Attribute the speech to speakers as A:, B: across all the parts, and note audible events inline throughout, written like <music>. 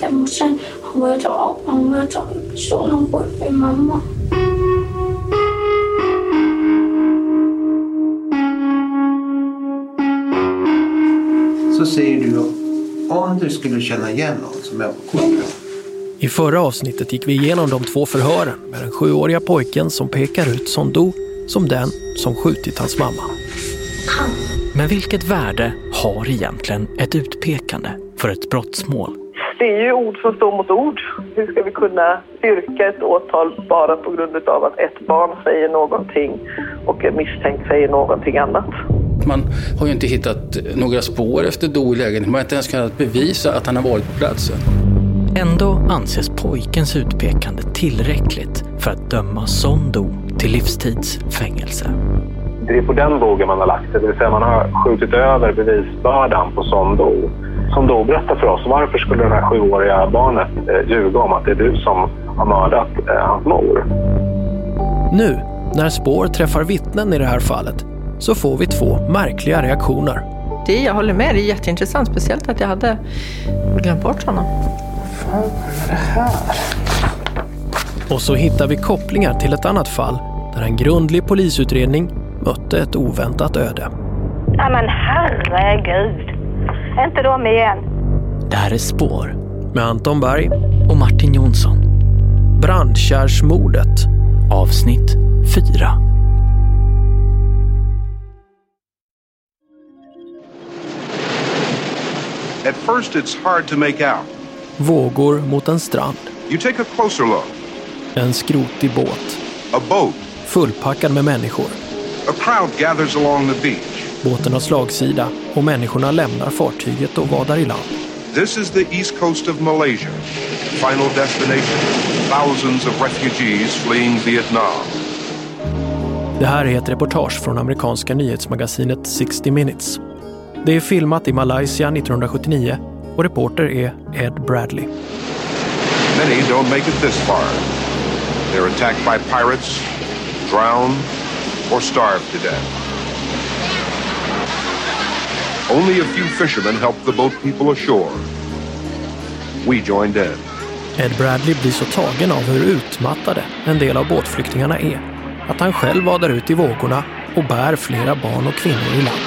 A: hem och sen han började ta vapen, han började ta pistol, han sköt min mamma.
B: Så säger du om du skulle känna igen någon som är på kortet.
C: I förra avsnittet gick vi igenom de två förhören med den sjuåriga pojken som pekar ut Sondo som den som skjutit hans mamma.
D: Men vilket värde har egentligen ett utpekande för ett brottsmål?
E: Det är ju ord som står mot ord. Hur ska vi kunna styrka ett åtal bara på grund av att ett barn säger någonting och en misstänkt säger någonting annat?
F: Man har ju inte hittat några spår efter Do i lägenheten. Man har inte ens kunnat bevisa att han har varit på platsen.
D: Ändå anses pojkens utpekande tillräckligt för att döma Son Do till livstidsfängelse.
G: Det är på den vågen man har lagt det, det vill säga man har skjutit över bevisbördan på Son Do. Som då berättar för oss varför skulle det här sjuåriga barnet eh, ljuga om att det är du som har mördat eh, hans mor.
C: Nu, när spår träffar vittnen i det här fallet, så får vi två märkliga reaktioner.
H: Det, jag håller med, det är jätteintressant. Speciellt att jag hade glömt bort honom.
B: Vad är det här?
C: Och så hittar vi kopplingar till ett annat fall där en grundlig polisutredning mötte ett oväntat öde.
I: Ja men herregud. Inte de igen.
D: Det här är Spår
C: Med Anton Berg,
D: och Martin Jonsson.
C: Brandkärrsmordet.
D: Avsnitt 4.
J: At first, it's hard to make out.
C: Vågor mot en strand.
J: You take a closer look.
C: En skrotig båt.
J: A boat.
C: Fullpackad med människor.
J: A crowd gathers along the beach.
C: Båten har slagsida och människorna lämnar fartyget och vadar i land.
J: This is the east coast of Malaysia. Final destination. Thousands of refugees fleeing Vietnam.
C: Det här är ett reportage från amerikanska nyhetsmagasinet 60 Minutes. Det är filmat i Malaysia 1979 och reporter är Ed Bradley.
J: Many don't make it this far. They're attacked by pirates, drown, or starve to death. Only a few fishermen help the boat people ashore. We joined Ed.
C: Ed Bradley blir så tagen av hur utmattade en del av båtflyktingarna är att han själv vadar ut i vågorna och bär flera barn och kvinnor i land.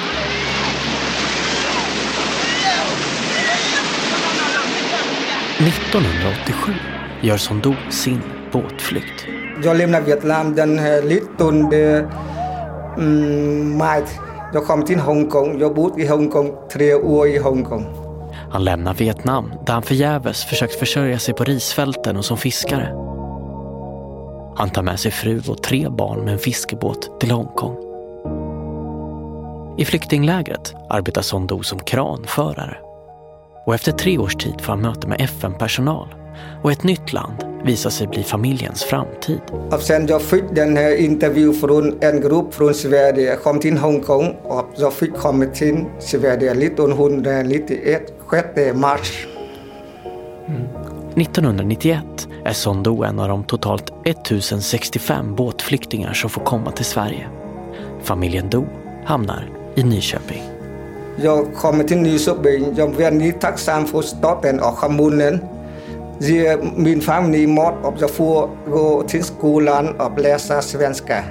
D: –1987 gör Son Do sin båtflykt.
K: Jag lämnade Vietnam den här 19 mm, maj. Jag kom till Hongkong. Jag bodde i Hongkong tre år i Hongkong.
D: Han lämnar Vietnam där han förgäves försökt försörja sig på risfälten och som fiskare. Han tar med sig fru och tre barn med en fiskebåt till Hongkong. I flyktinglägret arbetar Son Do som kranförare. Och efter tre års tid får han möte med FN-personal och ett nytt land visar sig bli familjens framtid.
K: Och sen jag fick den här intervjun från en grupp från Sverige. Jag kom till Hongkong och jag fick komma till Sverige 1991, 6 mars.
D: 1991 är Son Do en av de totalt 1065 båtflyktingar som får komma till Sverige. Familjen Do hamnar i Nyköping.
K: Jag kommer till Nyköping. Jag är väldigt tacksam för staten och kommunen. Ge min familj mat och jag får gå till skolan och läsa svenska.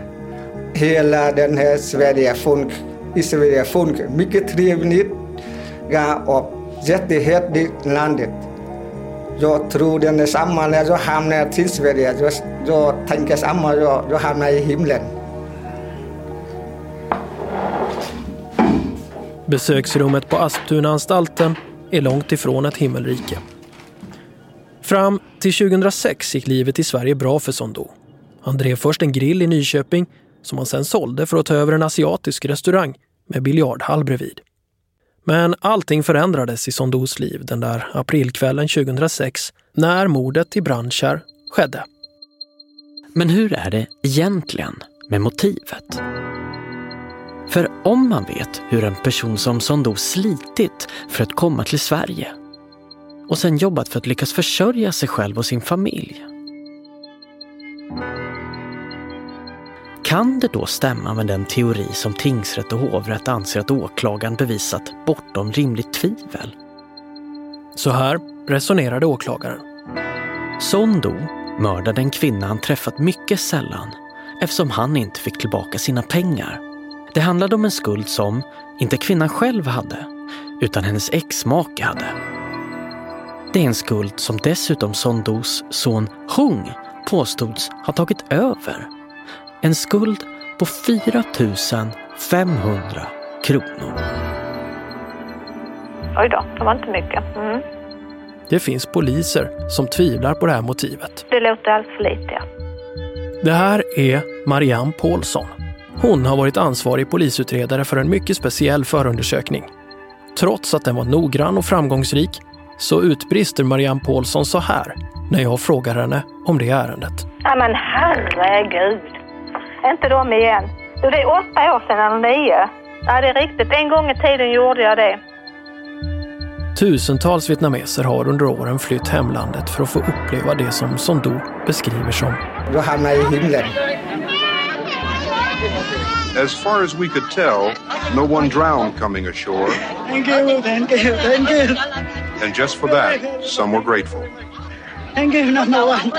K: Hela den här Sverige folk, i Sverige folk, mycket trevligt och jättehärligt landet. Jag tror den är samma när jag hamnar till Sverige. Jag, jag tänker samma, jag, jag hamnar i himlen.
C: Besöksrummet på Asptunaanstalten är långt ifrån ett himmelrike. Fram till 2006 gick livet i Sverige bra för Sondo. Han drev först en grill i Nyköping som han sen sålde för att ta över en asiatisk restaurang med biljardhall bredvid. Men allting förändrades i Sondos liv den där aprilkvällen 2006 när mordet i Brandkärr skedde.
D: Men hur är det egentligen med motivet? För om man vet hur en person som Sondo slitit för att komma till Sverige och sen jobbat för att lyckas försörja sig själv och sin familj. Kan det då stämma med den teori som tingsrätt och hovrätt anser att åklagaren bevisat bortom rimligt tvivel?
C: Så här resonerade åklagaren.
D: Sondo mördade en kvinna han träffat mycket sällan eftersom han inte fick tillbaka sina pengar. Det handlade om en skuld som inte kvinnan själv hade, utan hennes exmake hade. Det är en skuld som dessutom Son Dos son Hung påstods ha tagit över. En skuld på 4 500 kronor.
I: Oj då, det var inte mycket. Mm.
C: Det finns poliser som tvivlar på det här motivet.
I: Det låter alldeles för lite, ja.
C: Det här är Marianne Paulsson. Hon har varit ansvarig polisutredare för en mycket speciell förundersökning. Trots att den var noggrann och framgångsrik så utbrister Marianne Paulsson så här när jag frågar henne om det ärendet.
I: Ja men herregud. Inte de igen. Du, det är åtta år sedan eller nio. Ja, det är riktigt. En gång i tiden gjorde jag det.
C: Tusentals vietnameser har under åren flytt hemlandet för att få uppleva det som Son beskriver som
K: Du hamnar i himlen.
J: As far as we could tell, no one drowned coming ashore.
L: Thank you, thank you, thank you.
J: And just for that, some were grateful.
L: Thank you, number one.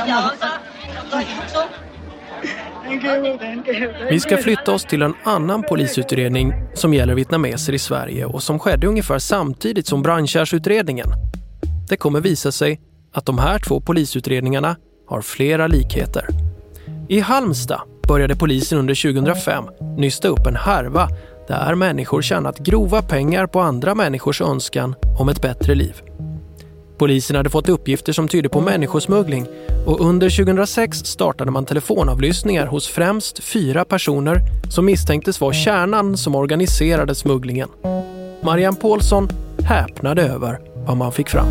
C: Vi ska flytta oss till en annan polisutredning som gäller vietnameser i Sverige och som skedde ungefär samtidigt som brandkärrsutredningen. Det kommer visa sig att de här två polisutredningarna har flera likheter. I Halmstad började polisen under 2005 nysta upp en härva där människor tjänat grova pengar på andra människors önskan om ett bättre liv. Polisen hade fått uppgifter som tydde på människosmuggling och under 2006 startade man telefonavlyssningar hos främst fyra personer som misstänktes vara kärnan som organiserade smugglingen. Marianne Paulsson häpnade över vad man fick fram.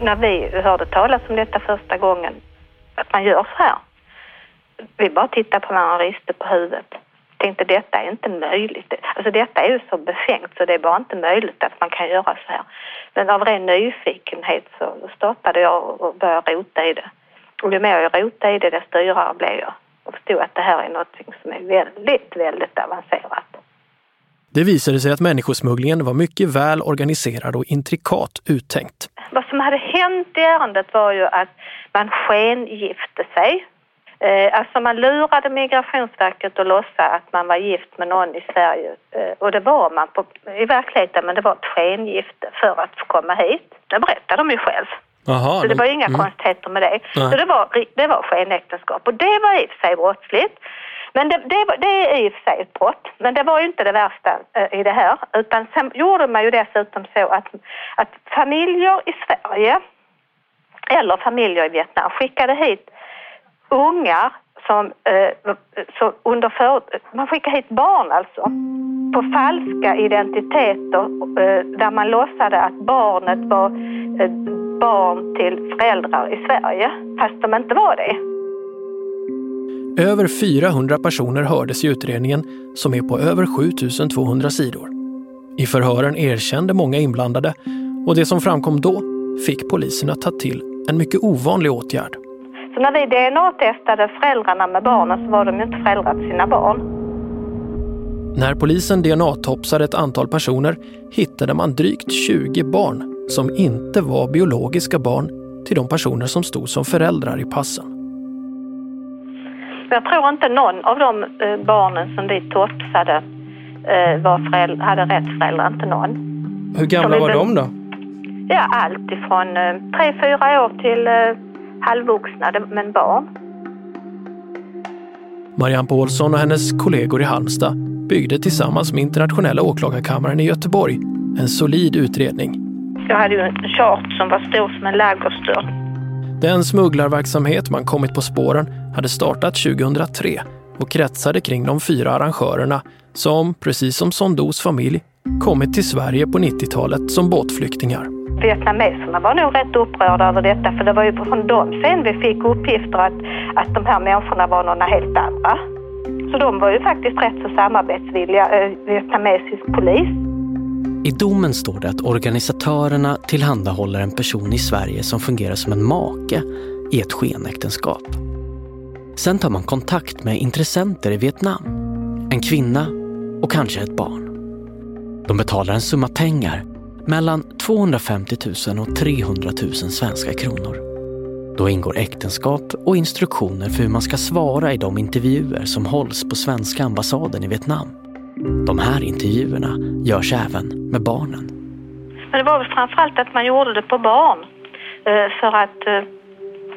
I: När vi hörde talas om detta första gången, att man gör så här. Vi bara tittade på varandra och riste på huvudet tänkte detta är inte möjligt. Alltså detta är ju så befängt så det är bara inte möjligt att man kan göra så här. Men av ren nyfikenhet så startade jag och började rota i det. Och ju mer jag rotade i det desto dyrare blev jag. Och förstod att det här är något som är väldigt, väldigt avancerat.
C: Det visade sig att människosmugglingen var mycket väl organiserad och intrikat uttänkt.
I: Vad som hade hänt i ärendet var ju att man skengifte sig Eh, alltså man lurade Migrationsverket att låtsas att man var gift med någon i Sverige eh, och det var man på, i verkligheten men det var ett skengifte för att få komma hit. Det berättade de ju själv.
C: Aha,
I: så det var inga mm. konstigheter med det. Nej. Så det var, det var skenäktenskap och det var i och för sig brottsligt. Men det, det, det, är i och för sig ett brott, men det var ju inte det värsta eh, i det här. Utan sen gjorde man ju dessutom så att, att familjer i Sverige eller familjer i Vietnam skickade hit ungar som, eh, under för, man skickar hit barn alltså på falska identiteter eh, där man låtsade att barnet var eh, barn till föräldrar i Sverige fast de inte var det.
C: Över 400 personer hördes i utredningen som är på över 7200 sidor. I förhören erkände många inblandade och det som framkom då fick poliserna ta till en mycket ovanlig åtgärd.
I: Så när vi DNA-testade föräldrarna med barnen så var de inte föräldrar till sina barn.
C: När polisen DNA-topsade ett antal personer hittade man drygt 20 barn som inte var biologiska barn till de personer som stod som föräldrar i passen.
I: Jag tror inte någon av de eh, barnen som vi topsade eh, var föräldrar, hade rätt föräldrar, inte någon.
C: Hur gamla var de då?
I: Ja, allt ifrån eh, tre, fyra år till halvvuxna men barn.
C: Marianne Paulsson och hennes kollegor i Halmstad byggde tillsammans med Internationella åklagarkammaren i Göteborg en solid utredning.
I: Jag hade ju en chart som var stor som en ladugårdsdörr.
C: Den smugglarverksamhet man kommit på spåren hade startat 2003 och kretsade kring de fyra arrangörerna som, precis som Sondos familj, kommit till Sverige på 90-talet som båtflyktingar
I: vietnameserna var nog rätt upprörda över detta för det var ju från dem sen vi fick uppgifter att, att de här människorna var några helt andra. Så de var ju faktiskt rätt så samarbetsvilliga, eh, vietnamesisk polis.
D: I domen står det att organisatörerna tillhandahåller en person i Sverige som fungerar som en make i ett skenäktenskap. Sen tar man kontakt med intressenter i Vietnam. En kvinna och kanske ett barn. De betalar en summa pengar mellan 250 000 och 300 000 svenska kronor. Då ingår äktenskap och instruktioner för hur man ska svara i de intervjuer som hålls på svenska ambassaden i Vietnam. De här intervjuerna görs även med barnen.
I: Men det var väl framförallt att man gjorde det på barn. Eh, För att, eh,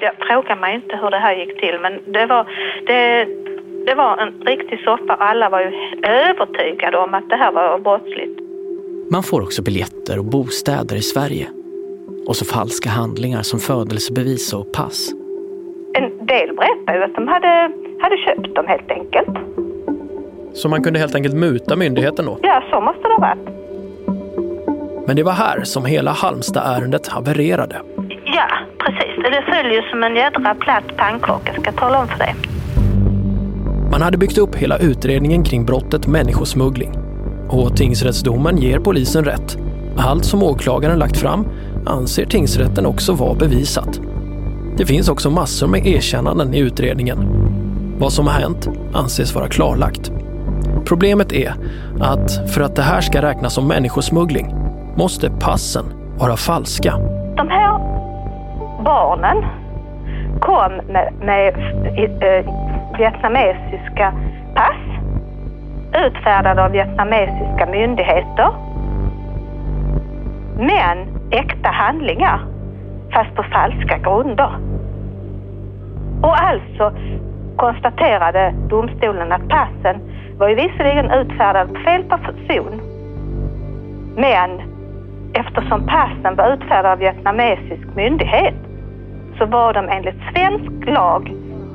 I: jag frågar mig inte hur det här gick till, men det var, det, det var en riktig soppa. Alla var ju övertygade om att det här var brottsligt.
D: Man får också biljetter och bostäder i Sverige. Och så falska handlingar som födelsebevis och pass.
I: En del berättade ju att de hade, hade köpt dem helt enkelt.
C: Så man kunde helt enkelt muta myndigheten då.
I: Ja, så måste det ha varit.
C: Men det var här som hela Halmstad-ärendet havererade.
I: Ja, precis. Det följer som en jädra platt pannkaka, ska jag tala om för dig.
C: Man hade byggt upp hela utredningen kring brottet människosmuggling. Och tingsrättsdomen ger polisen rätt. Allt som åklagaren lagt fram anser tingsrätten också vara bevisat. Det finns också massor med erkännanden i utredningen. Vad som har hänt anses vara klarlagt. Problemet är att för att det här ska räknas som människosmuggling måste passen vara falska.
I: De här barnen kom med, med eh, vietnamesiska pass utfärdade av vietnamesiska myndigheter. Men äkta handlingar, fast på falska grunder. Och alltså konstaterade domstolen att passen var ju visserligen utfärdade på fel person. Men eftersom passen var utfärdade av vietnamesisk myndighet så var de enligt svensk lag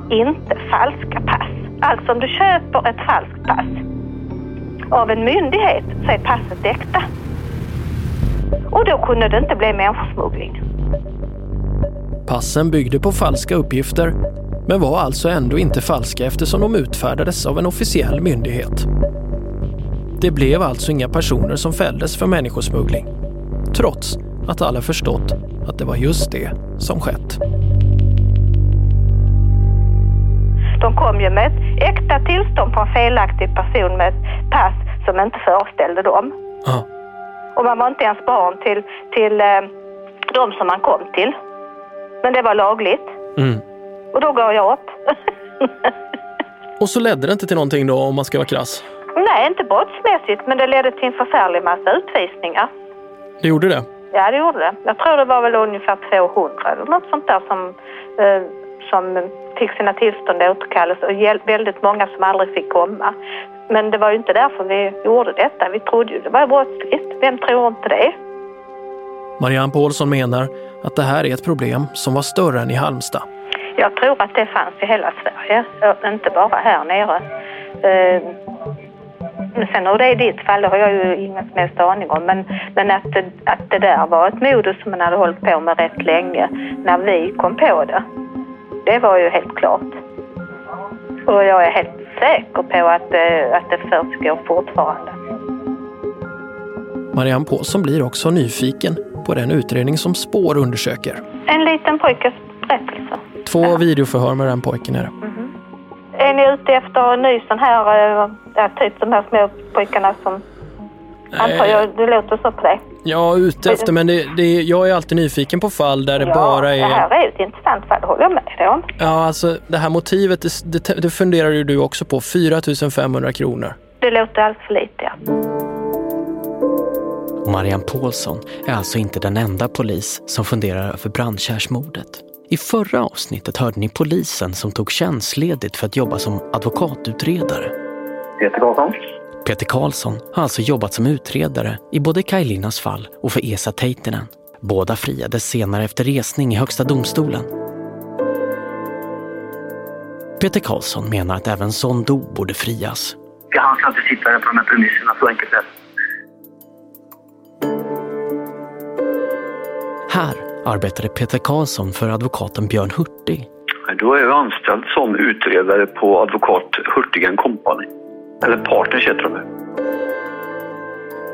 I: inte falska pass. Alltså om du köper ett falskt pass av en myndighet så är passet äkta. Och då kunde det inte bli människosmuggling.
C: Passen byggde på falska uppgifter men var alltså ändå inte falska eftersom de utfärdades av en officiell myndighet. Det blev alltså inga personer som fälldes för människosmuggling trots att alla förstått att det var just det som skett.
I: De kom ju med ett äkta tillstånd på en felaktig person med ett pass som inte föreställde dem.
C: Ja.
I: Och man var inte ens barn till, till eh, de som man kom till. Men det var lagligt.
C: Mm.
I: Och då gav jag upp. <laughs>
C: Och så ledde det inte till någonting då om man ska vara krass.
I: Nej, inte brottsmässigt, men det ledde till en förfärlig massa utvisningar.
C: Det gjorde det?
I: Ja, det gjorde det. Jag tror det var väl ungefär 200 eller något sånt där som, eh, som fick sina tillstånd återkallade och väldigt många som aldrig fick komma. Men det var ju inte därför vi gjorde detta. Vi trodde ju det var brottsligt. Vem tror inte det?
C: Marianne Paulsson menar att det här är ett problem som var större än i Halmstad.
I: Jag tror att det fanns i hela Sverige, inte bara här nere. Eh, Men sen hur det är i ditt fall, det har jag ju ingen som helst aning om. Men, men att, det, att det där var ett modus som man hade hållit på med rätt länge när vi kom på det. Det var ju helt klart. Och jag är helt säker på att, eh, att det försiggår fortfarande.
C: Marianne Paulsson blir också nyfiken på den utredning som Spår undersöker.
I: En liten pojkes berättelse.
C: Två videoförhör med den pojken är det.
I: Är ni ute efter en ny sån här, eh, ja, typ de här små pojkarna som... Antar jag, det låter så på dig.
C: Ja, ute efter, men det, det, jag är alltid nyfiken på fall där det
I: ja,
C: bara
I: det här
C: är...
I: är ett intressant fall, det håller jag med dig om.
C: Ja, alltså det här motivet, det, det, funderar ju du också på. 4 500 kronor.
I: Det låter alldeles för lite, ja.
D: Marianne Paulsson är alltså inte den enda polis som funderar över Brandkärrsmordet. I förra avsnittet hörde ni polisen som tog tjänstledigt för att jobba som advokatutredare.
M: Peter Karlsson.
D: Peter Karlsson har alltså jobbat som utredare i både Kajlinas fall och för Esa Teitinen. Båda friades senare efter resning i Högsta domstolen. Peter Karlsson menar att även Son Do borde frias.
M: Ja, han ska inte sitta där på de här premisserna, så enkelt är.
D: Här arbetade Peter Karlsson för advokaten Björn Hurtig.
N: Då är jag anställd som utredare på advokat Hurtigen Company. Eller Partners heter de.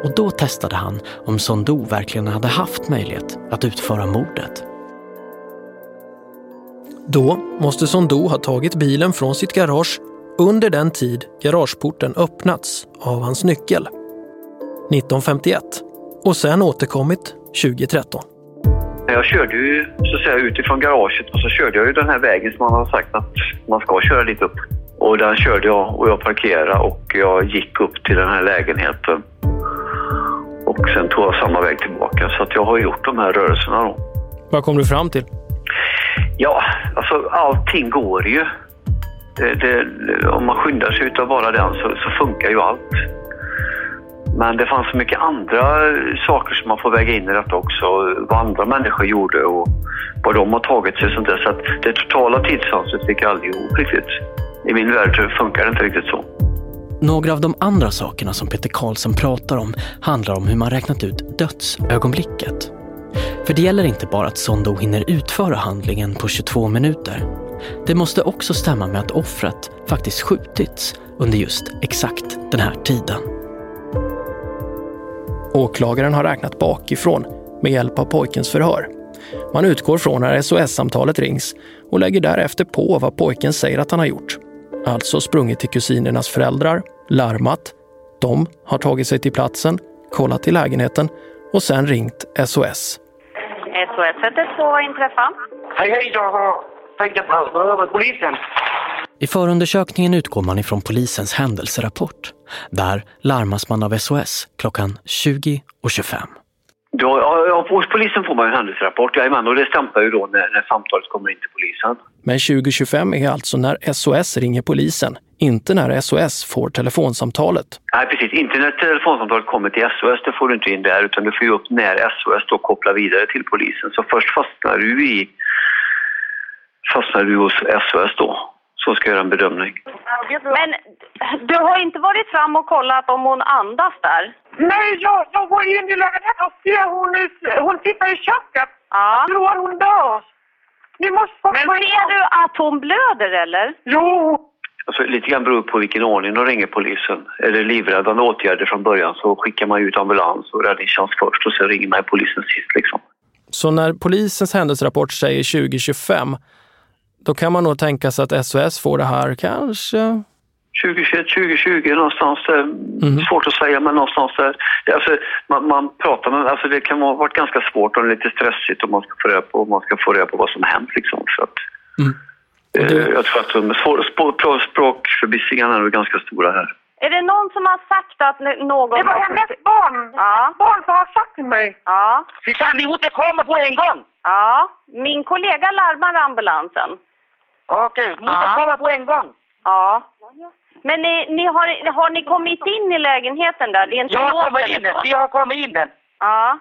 D: Och då testade han om Son Do verkligen hade haft möjlighet att utföra mordet.
C: Då måste Son Do ha tagit bilen från sitt garage under den tid garageporten öppnats av hans nyckel. 1951 och sen återkommit 2013.
N: Jag körde ju så att säga utifrån garaget och så körde jag ju den här vägen som man har sagt att man ska köra dit upp. Och den körde jag och jag parkerade och jag gick upp till den här lägenheten. Och sen tog jag samma väg tillbaka. Så att jag har gjort de här rörelserna då.
C: Vad kom du fram till?
N: Ja, alltså allting går ju. Det, det, om man skyndar sig utav bara den så, så funkar ju allt. Men det fanns så mycket andra saker som man får väga in i detta också. Vad andra människor gjorde och vad de har tagit sig sånt där. Så att det totala tidsfönstret fick jag aldrig ihop riktigt. I min värld funkar det inte riktigt så.
D: Några av de andra sakerna som Peter Karlsson pratar om handlar om hur man räknat ut dödsögonblicket. För det gäller inte bara att Sondo hinner utföra handlingen på 22 minuter. Det måste också stämma med att offret faktiskt skjutits under just exakt den här tiden.
C: Åklagaren har räknat bakifrån med hjälp av pojkens förhör. Man utgår från när SOS-samtalet rings och lägger därefter på vad pojken säger att han har gjort. Alltså sprungit till kusinernas föräldrar, larmat, de har tagit sig till platsen, kollat i lägenheten och sen ringt SOS.
O: SOS 112 inträffa.
P: Hej, hej, jag har tänkt med polisen.
D: I förundersökningen utgår man ifrån polisens händelserapport. Där larmas man av SOS klockan 20.25.
N: Ja, ja, hos polisen får man en händelserapport, jajamän, och det stämplar ju då när, när samtalet kommer in till polisen.
C: Men 2025 är alltså när SOS ringer polisen, inte när SOS får telefonsamtalet.
N: Nej, precis. Inte när telefonsamtalet kommer till SOS, det får du inte in där, utan du får ju upp när SOS då kopplar vidare till polisen. Så först fastnar du i fastnar du hos SOS då, som ska göra en bedömning.
O: Men du har inte varit fram och kollat om hon andas där?
P: Nej, jag, jag går in i lägenheten och ser hon, hon sitter i köket.
O: Ja.
P: Jag tror hon dör. Ni måste
O: Men ser du att hon blöder eller?
P: Jo.
N: Alltså, lite grann beror på vilken ordning de ringer polisen. Är det livräddande åtgärder från början så skickar man ut ambulans och räddningstjänst först och sen ringer man polisen sist. Liksom.
C: Så när polisens händelserapport säger 2025, då kan man nog tänka sig att SOS får det här kanske
N: 2021, 2020 någonstans där. Svårt att säga men någonstans där. Det, Alltså, man, man pratar med, alltså det kan ha varit ganska svårt och lite stressigt om man ska få reda på, man ska få reda på vad som har hänt liksom. Så att, eh, jag tror att de språk, språkförbistringarna är ganska stora här.
O: Är det någon som har sagt att någon...
P: Det var hennes barn.
O: Ja.
P: Barn som har sagt till mig.
O: Ja.
P: Vi kan inte komma på en gång.
O: Ja. Min kollega larmar ambulansen.
P: Okej, ni måste
O: Ja.
P: komma på en gång.
O: Ja. Men ni, ni har, har ni kommit in i lägenheten där? Det är inte
P: Jag har kommit in den. Vi har kommit in den.
O: Ja.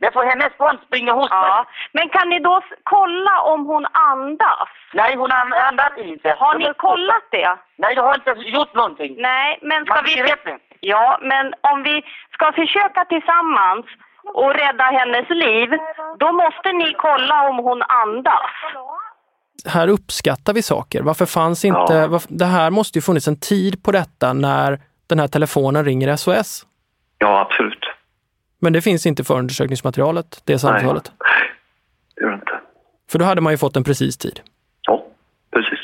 P: Det får hennes barn springa hos
O: Ja.
P: mig.
O: Men kan ni då kolla om hon andas?
P: Nej, hon an- andas inte.
O: Har ni kollat det?
P: Nej, jag har inte gjort någonting.
O: Nej, men ska
P: Man
O: vi...
P: det.
O: Ja, men om vi ska försöka tillsammans och rädda hennes liv, då måste ni kolla om hon andas.
C: Här uppskattar vi saker. Varför fanns inte... Varför, det här måste ju funnits en tid på detta när den här telefonen ringer SOS.
N: Ja, absolut.
C: Men det finns inte förundersökningsmaterialet, det samtalet.
N: Det gör det inte.
C: För då hade man ju fått en precis tid.
N: Precis.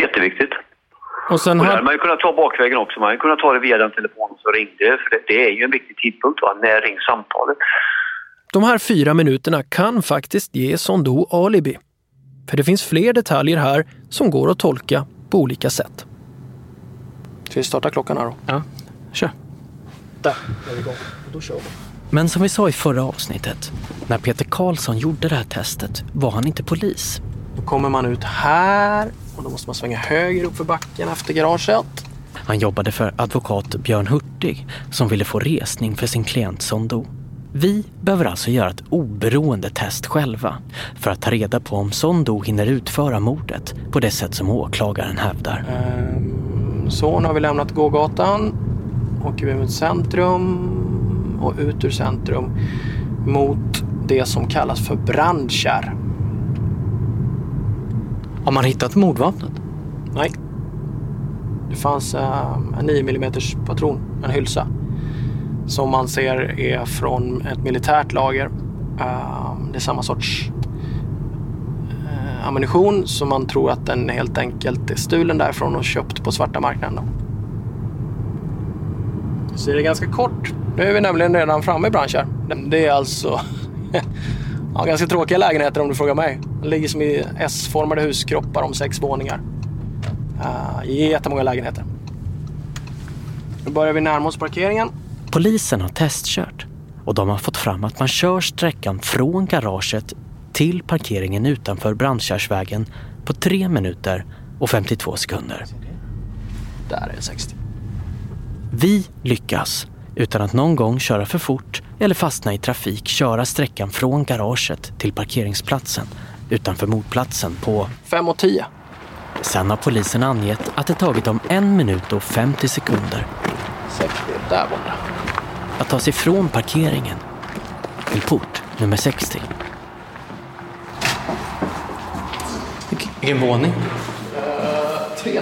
N: Jätteviktigt.
C: Och sen
N: Och hade man ju kunnat ta bakvägen också. Man hade kunnat ta det via den telefonen som ringde. För det, det är ju en viktig tidpunkt. Va? När rings samtalet?
C: De här fyra minuterna kan faktiskt ge Sondo alibi. För det finns fler detaljer här som går att tolka på olika sätt. Ska vi starta klockan här då?
D: Ja, kör.
C: Där är vi igång. Då kör vi.
D: Men som vi sa i förra avsnittet, när Peter Karlsson gjorde det här testet var han inte polis.
C: Då kommer man ut här och då måste man svänga höger upp för backen efter garaget.
D: Han jobbade för advokat Björn Hurtig som ville få resning för sin klient som dog. Vi behöver alltså göra ett oberoende test själva för att ta reda på om Sondo hinner utföra mordet på det sätt som åklagaren hävdar.
C: Ehm, Så, nu har vi lämnat gågatan. Åker vi mot centrum och ut ur centrum mot det som kallas för brandkärr.
D: Har man hittat mordvapnet?
C: Nej. Det fanns eh, en 9 mm patron, en hylsa. Som man ser är från ett militärt lager. Ehm, det är samma sorts eh, ammunition som man tror att den helt enkelt är stulen därifrån och köpt på svarta marknaden. Så det är ganska kort Nu är vi nämligen redan framme i branschen. Det är alltså <laughs> ja, ganska tråkiga lägenheter om du frågar mig. De ligger som i S-formade huskroppar om sex våningar. Uh, jättemånga lägenheter. Nu börjar vi närma oss parkeringen.
D: Polisen har testkört och de har fått fram att man kör sträckan från garaget till parkeringen utanför Brandkärrsvägen på 3 minuter och 52 sekunder.
C: Där är det 60.
D: Vi lyckas, utan att någon gång köra för fort eller fastna i trafik, köra sträckan från garaget till parkeringsplatsen utanför mordplatsen på
C: 5 och 10.
D: Sen har polisen angett att det tagit dem en minut och 50 sekunder
C: 60, där borta.
D: Att ta sig från parkeringen till port nummer 60.
C: Vilken våning? Tre.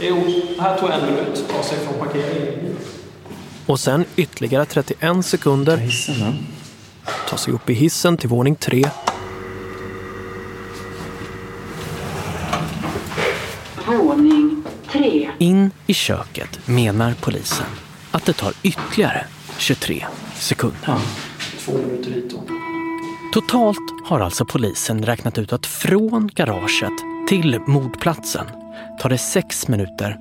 C: Jo, här tog en minut att ta sig från parkeringen. Och sen ytterligare 31 sekunder. Hissen, Ta sig upp i hissen till våning tre.
D: Våning 3. In i köket menar polisen att det tar ytterligare 23 sekunder.
C: Två minuter hit då.
D: Totalt har alltså polisen räknat ut att från garaget till mordplatsen tar det 6 minuter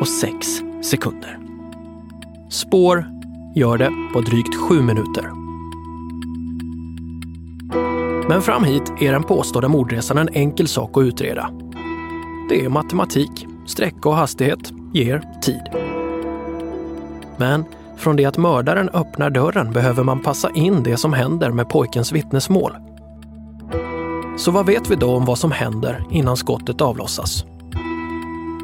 D: och 6 sekunder.
C: Spår gör det på drygt sju minuter. Men fram hit är den påstådda mordresan en enkel sak att utreda. Det är matematik. Sträcka och hastighet ger tid. Men från det att mördaren öppnar dörren behöver man passa in det som händer med pojkens vittnesmål. Så vad vet vi då om vad som händer innan skottet avlossas?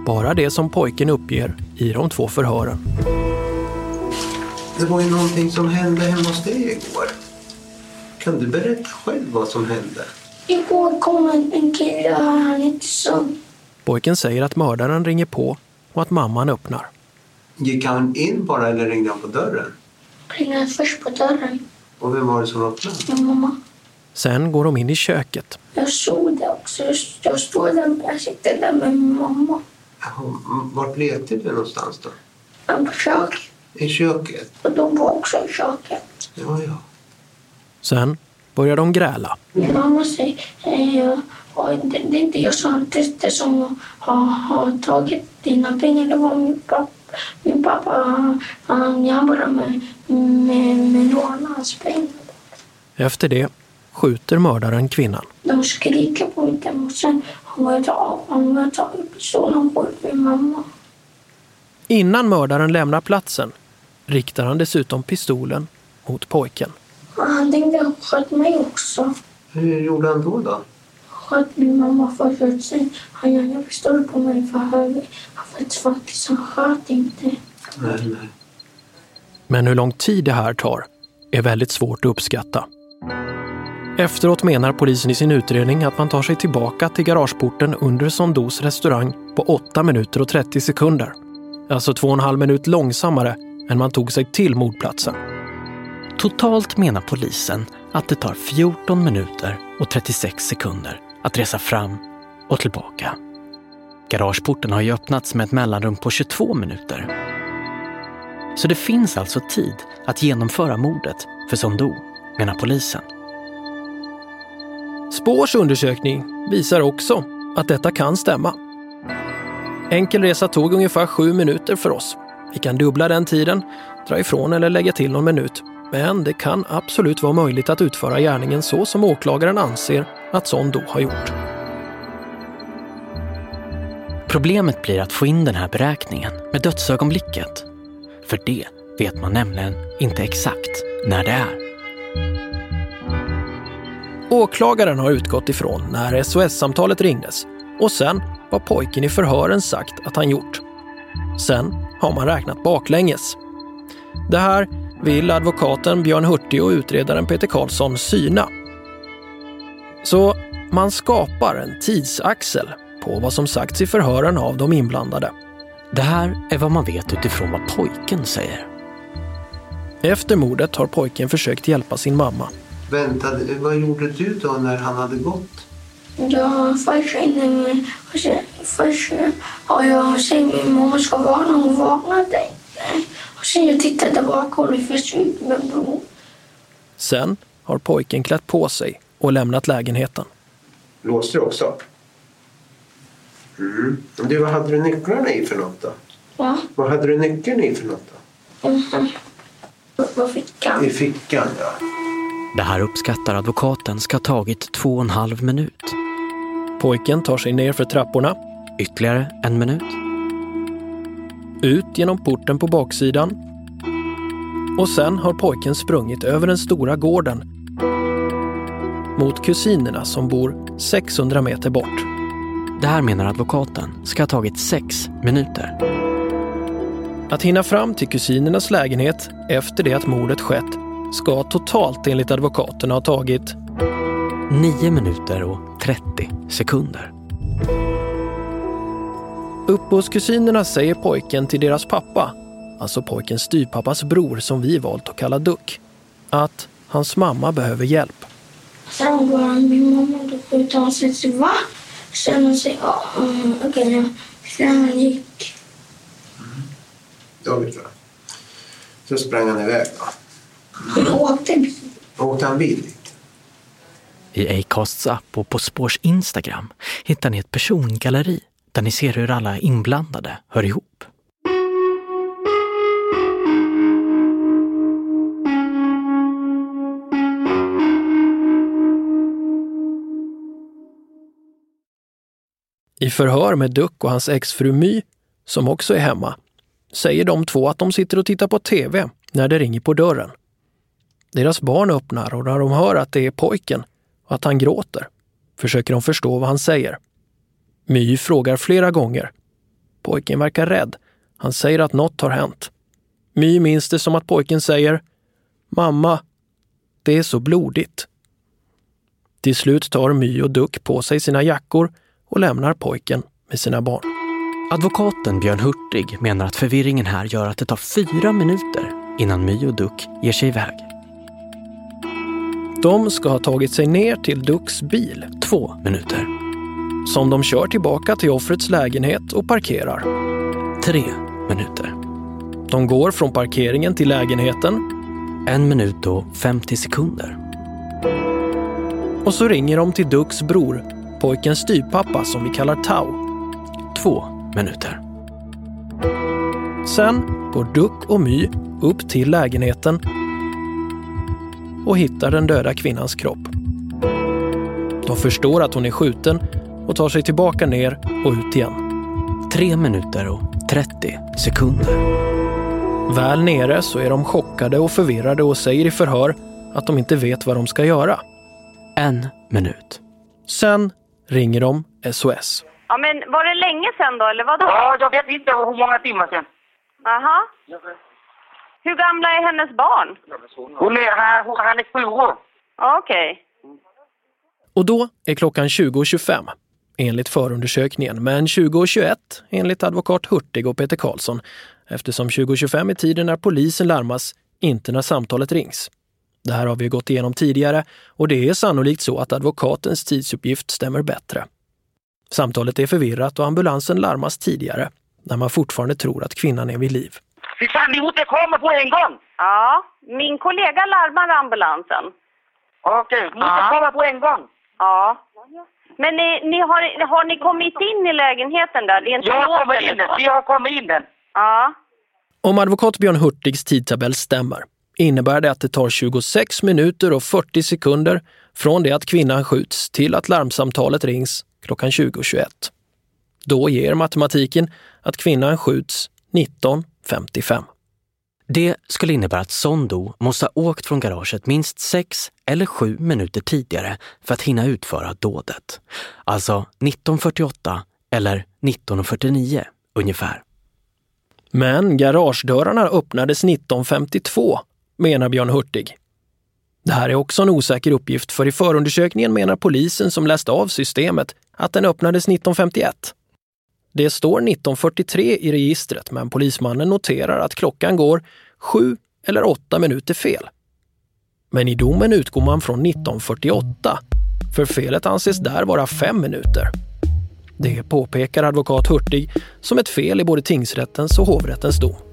C: Bara det som pojken uppger i de två förhören.
B: Det var ju någonting som hände hemma hos dig igår. Kan du berätta själv vad som hände?
A: Igår kom en, en kille här, han heter Son.
C: Pojken säger att mördaren ringer på och att mamman öppnar.
B: Gick han in bara eller ringde han på dörren?
A: Ringde först på dörren.
B: Och vem var det som öppnade?
A: Min mamma.
C: Sen går de in i köket.
A: Jag såg det också. Jag, stod där, jag sitter där med min mamma.
B: Vart lekte du någonstans då?
A: På köket.
B: I köket?
A: Och de var också i köket.
B: Ja, ja.
C: Sen börjar de gräla.
A: Min mamma säger och det, är inte jag som har, har tagit dina pengar. Det var min pappa. Min pappa han jobbar med, med, med låna hans pengar.
C: Efter det skjuter mördaren kvinnan.
A: De skriker på mig och sen han har tagit pistolen på min mamma.
C: Innan mördaren lämnar platsen riktar han dessutom pistolen mot pojken.
A: Han tänkte han sköt mig också.
B: Hur gjorde han då? då?
A: Sköt min mamma och sen han gjorde pistol på mig för höger. För att faktiskt han sköt inte.
B: Nej, nej.
C: Men hur lång tid det här tar är väldigt svårt att uppskatta. Efteråt menar polisen i sin utredning att man tar sig tillbaka till garageporten under Sondos restaurang på 8 minuter och 30 sekunder. Alltså två och en halv minut långsammare än man tog sig till mordplatsen.
D: Totalt menar polisen att det tar 14 minuter och 36 sekunder att resa fram och tillbaka. Garageporten har ju öppnats med ett mellanrum på 22 minuter. Så det finns alltså tid att genomföra mordet för Sondo, menar polisen.
C: Spårs undersökning visar också att detta kan stämma. Enkel resa tog ungefär sju minuter för oss. Vi kan dubbla den tiden, dra ifrån eller lägga till någon minut. Men det kan absolut vara möjligt att utföra gärningen så som åklagaren anser att Sondo har gjort.
D: Problemet blir att få in den här beräkningen med dödsögonblicket. För det vet man nämligen inte exakt när det är.
C: Åklagaren har utgått ifrån när SOS-samtalet ringdes och sen vad pojken i förhören sagt att han gjort. Sen har man räknat baklänges. Det här vill advokaten Björn Hurtig och utredaren Peter Karlsson syna. Så man skapar en tidsaxel på vad som sagts i förhören av de inblandade.
D: Det här är vad man vet utifrån vad pojken säger.
C: Efter mordet har pojken försökt hjälpa sin mamma.
B: Vänta, vad gjorde du då när han hade gått?
A: Jag först mig... Först har jag sagt min mamma ska vakna. Hon vaknade inte. Och Sen jag tittade bakom och ju med blod.
C: Sen har pojken klätt på sig och lämnat lägenheten.
B: Låste du också? Mm. Du, vad hade du nycklarna i för något då?
A: Va?
B: Vad hade du nyckeln i för något då?
A: På fickan.
B: I fickan, ja.
D: Det här uppskattar advokaten ska ha tagit två och en halv minut.
C: Pojken tar sig ner för trapporna.
D: Ytterligare en minut.
C: Ut genom porten på baksidan. Och sen har pojken sprungit över den stora gården mot kusinerna som bor 600 meter bort.
D: Det här menar advokaten ska ha tagit sex minuter.
C: Att hinna fram till kusinernas lägenhet efter det att mordet skett ska totalt enligt advokaterna ha tagit
D: 9 minuter och 30 sekunder.
C: Uppe hos kusinerna säger pojken till deras pappa, alltså pojkens styrpappas bror som vi valt att kalla Duck, att hans mamma behöver hjälp.
A: Sen går han min mamma då ut och han säger va? Sen han säger ja, mm, okej. Okay. Sen han gick.
B: David tror jag. Så sprang han iväg då.
A: Han åkte bil.
B: Åkte han bil dit?
D: I Acasts app och På spårs Instagram hittar ni ett persongalleri där ni ser hur alla inblandade hör ihop.
C: I förhör med Duck och hans exfru My, som också är hemma, säger de två att de sitter och tittar på TV när det ringer på dörren. Deras barn öppnar och när de hör att det är pojken och att han gråter försöker de förstå vad han säger. My frågar flera gånger. Pojken verkar rädd. Han säger att något har hänt. My minns det som att pojken säger Mamma, det är så blodigt. Till slut tar My och Duck på sig sina jackor och lämnar pojken med sina barn.
D: Advokaten Björn Hurtig menar att förvirringen här gör att det tar fyra minuter innan My och Duck ger sig iväg.
C: De ska ha tagit sig ner till Ducks bil.
D: Två minuter.
C: Som de kör tillbaka till offrets lägenhet och parkerar.
D: Tre minuter.
C: De går från parkeringen till lägenheten.
D: En minut och 50 sekunder.
C: Och så ringer de till Ducks bror, pojkens styvpappa som vi kallar Tau.
D: Två minuter.
C: Sen går Duck och My upp till lägenheten och hittar den döda kvinnans kropp. De förstår att hon är skjuten och tar sig tillbaka ner och ut igen.
D: Tre minuter och 30 sekunder.
C: Väl nere så är de chockade och förvirrade och säger i förhör att de inte vet vad de ska göra.
D: En minut.
C: Sen ringer de SOS.
O: Ja, men var det länge sedan då, eller vad då?
P: Ja, jag vet inte hur många timmar sedan.
O: Aha. Hur gamla är hennes barn?
P: Hon är, han är sju år.
O: Okej.
C: Och då är klockan 20.25 enligt förundersökningen, men 20.21 enligt advokat Hurtig och Peter Karlsson eftersom 20.25 är tiden när polisen larmas, inte när samtalet rings. Det här har vi gått igenom tidigare och det är sannolikt så att advokatens tidsuppgift stämmer bättre. Samtalet är förvirrat och ambulansen larmas tidigare, när man fortfarande tror att kvinnan är vid liv.
P: Fy fan, ni måste komma på en gång!
O: Ja, min kollega larmar ambulansen.
P: Okej, ni måste komma på en gång.
O: Ja. Men ni, ni har, har ni kommit in i lägenheten där? Det är inte
P: Jag har kommit in? Vi har kommit in den.
O: Ja.
C: Om advokat Björn Hurtigs tidtabell stämmer innebär det att det tar 26 minuter och 40 sekunder från det att kvinnan skjuts till att larmsamtalet rings klockan 20.21. Då ger matematiken att kvinnan skjuts 19.55.
D: Det skulle innebära att Sondo måste ha åkt från garaget minst sex eller sju minuter tidigare för att hinna utföra dådet. Alltså 1948 eller 1949 ungefär.
C: Men garagedörrarna öppnades 1952, menar Björn Hurtig. Det här är också en osäker uppgift för i förundersökningen menar polisen som läste av systemet att den öppnades 1951. Det står 1943 i registret men polismannen noterar att klockan går sju eller åtta minuter fel. Men i domen utgår man från 1948, för felet anses där vara fem minuter. Det påpekar advokat Hurtig som ett fel i både tingsrättens och hovrättens dom.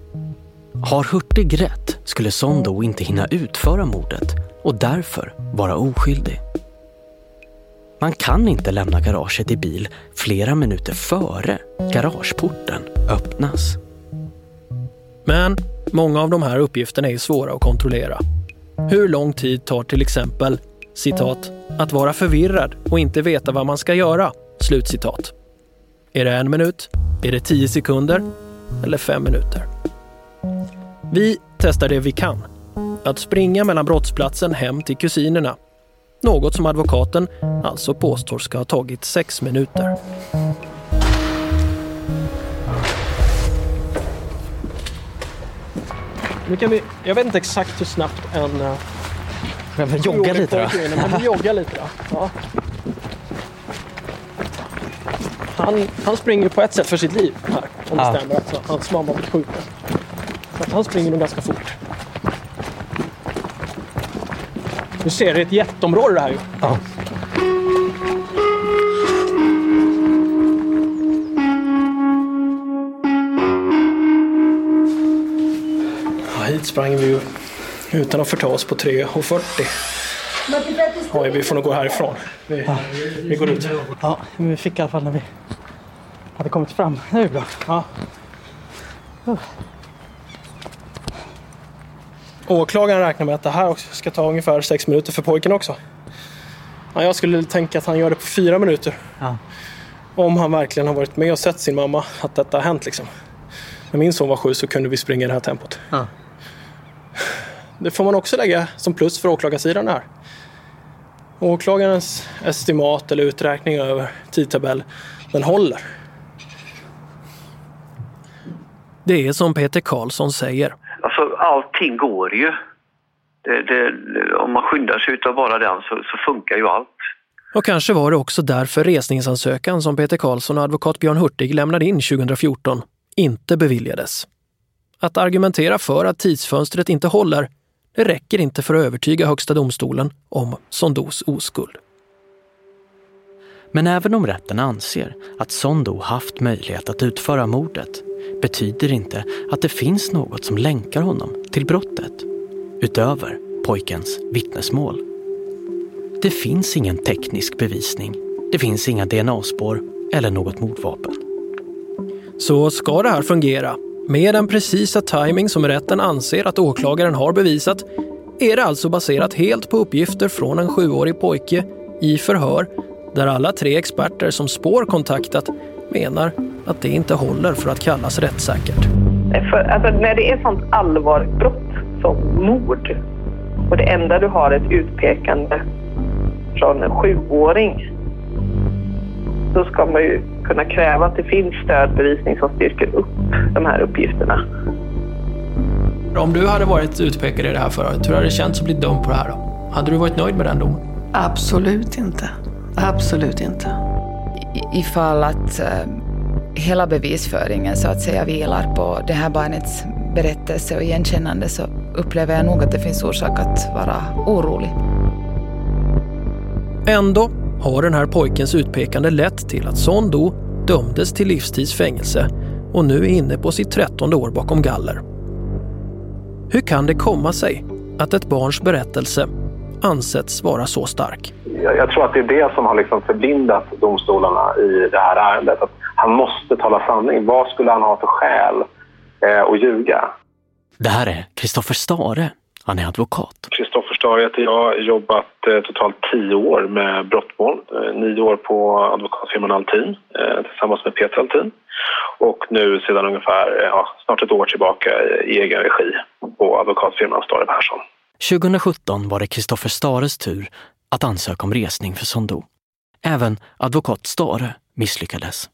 D: Har Hurtig rätt skulle Sondo inte hinna utföra mordet och därför vara oskyldig. Man kan inte lämna garaget i bil flera minuter före garageporten öppnas.
C: Men många av de här uppgifterna är svåra att kontrollera. Hur lång tid tar till exempel, citat, att vara förvirrad och inte veta vad man ska göra, slutcitat. Är det en minut? Är det tio sekunder? Eller fem minuter? Vi testar det vi kan. Att springa mellan brottsplatsen hem till kusinerna. Något som advokaten alltså påstår ska ha tagit sex minuter. Nu kan vi, jag vet inte exakt hur snabbt en... Uh,
D: men vi jogga lite då.
C: Men vi joggar lite då. Ja. Han, han springer på ett sätt för sitt liv här, om det stämmer. Alltså, hans mamma blivit skjuten. Så att han springer nog ganska fort. Du ser, det är ett jätteområde det här ju.
D: Ja.
C: Hit sprang vi ju utan att förta oss på 3.40. Oj, vi får nog gå härifrån. Vi,
L: Ja.
C: vi går ut.
L: Ja, vi fick i alla fall när vi hade kommit fram. Det är bra.
C: Ja. Åklagaren räknar med att det här också ska ta ungefär sex minuter för pojken också. Ja, jag skulle tänka att han gör det på fyra minuter.
L: Ja.
C: Om han verkligen har varit med och sett sin mamma, att detta har hänt liksom. När min son var sju så kunde vi springa i det här tempot.
L: Ja.
C: Det får man också lägga som plus för åklagarsidan här. Åklagarens estimat eller uträkning över tidtabell, den håller. Det är som Peter Karlsson säger.
N: Alltså allting går ju. Det, det, om man skyndar sig utav bara den så, så funkar ju allt.
C: Och kanske var det också därför resningsansökan som Peter Karlsson och advokat Björn Hurtig lämnade in 2014 inte beviljades. Att argumentera för att tidsfönstret inte håller, det räcker inte för att övertyga Högsta domstolen om Sondos oskuld.
D: Men även om rätten anser att Sondo haft möjlighet att utföra mordet betyder inte att det finns något som länkar honom till brottet utöver pojkens vittnesmål. Det finns ingen teknisk bevisning. Det finns inga DNA-spår eller något mordvapen.
C: Så ska det här fungera, med den precisa timing som rätten anser att åklagaren har bevisat, är det alltså baserat helt på uppgifter från en sjuårig pojke i förhör där alla tre experter som spår kontaktat menar att det inte håller för att kallas rättssäkert.
E: För, alltså, när det är sånt allvarligt brott som mord och det enda du har är ett utpekande från en sjuåring så ska man ju kunna kräva att det finns stödbevisning som styrker upp de här uppgifterna.
C: Om du hade varit utpekad i det här förhöret, hur hade det känts att bli dömd på det här då? Hade du varit nöjd med den domen?
Q: Absolut inte. Absolut inte. I- Ifall att eh, hela bevisföringen så att säga vilar på det här barnets berättelse och igenkännande så upplever jag nog att det finns orsak att vara orolig.
C: Ändå har den här pojkens utpekande lett till att Son Do dömdes till livstids fängelse och nu är inne på sitt trettonde år bakom galler. Hur kan det komma sig att ett barns berättelse ansetts vara så stark?
G: Jag, jag tror att det är det som har liksom förblindat domstolarna i det här ärendet. Att han måste tala sanning. Vad skulle han ha för skäl eh, att ljuga?
D: Det här är Kristoffer Stare. Han är advokat.
G: Kristoffer Stare heter jag. har jobbat eh, totalt tio år med brottmål. Eh, nio år på advokatfirman Altin eh, tillsammans med Peter Altin. Och nu sedan ungefär eh, ja, snart ett år tillbaka i egen regi på advokatfirman Stare Persson.
D: 2017 var det Kristoffer Stares tur att ansöka om resning för Sondo. Även advokat Stare misslyckades.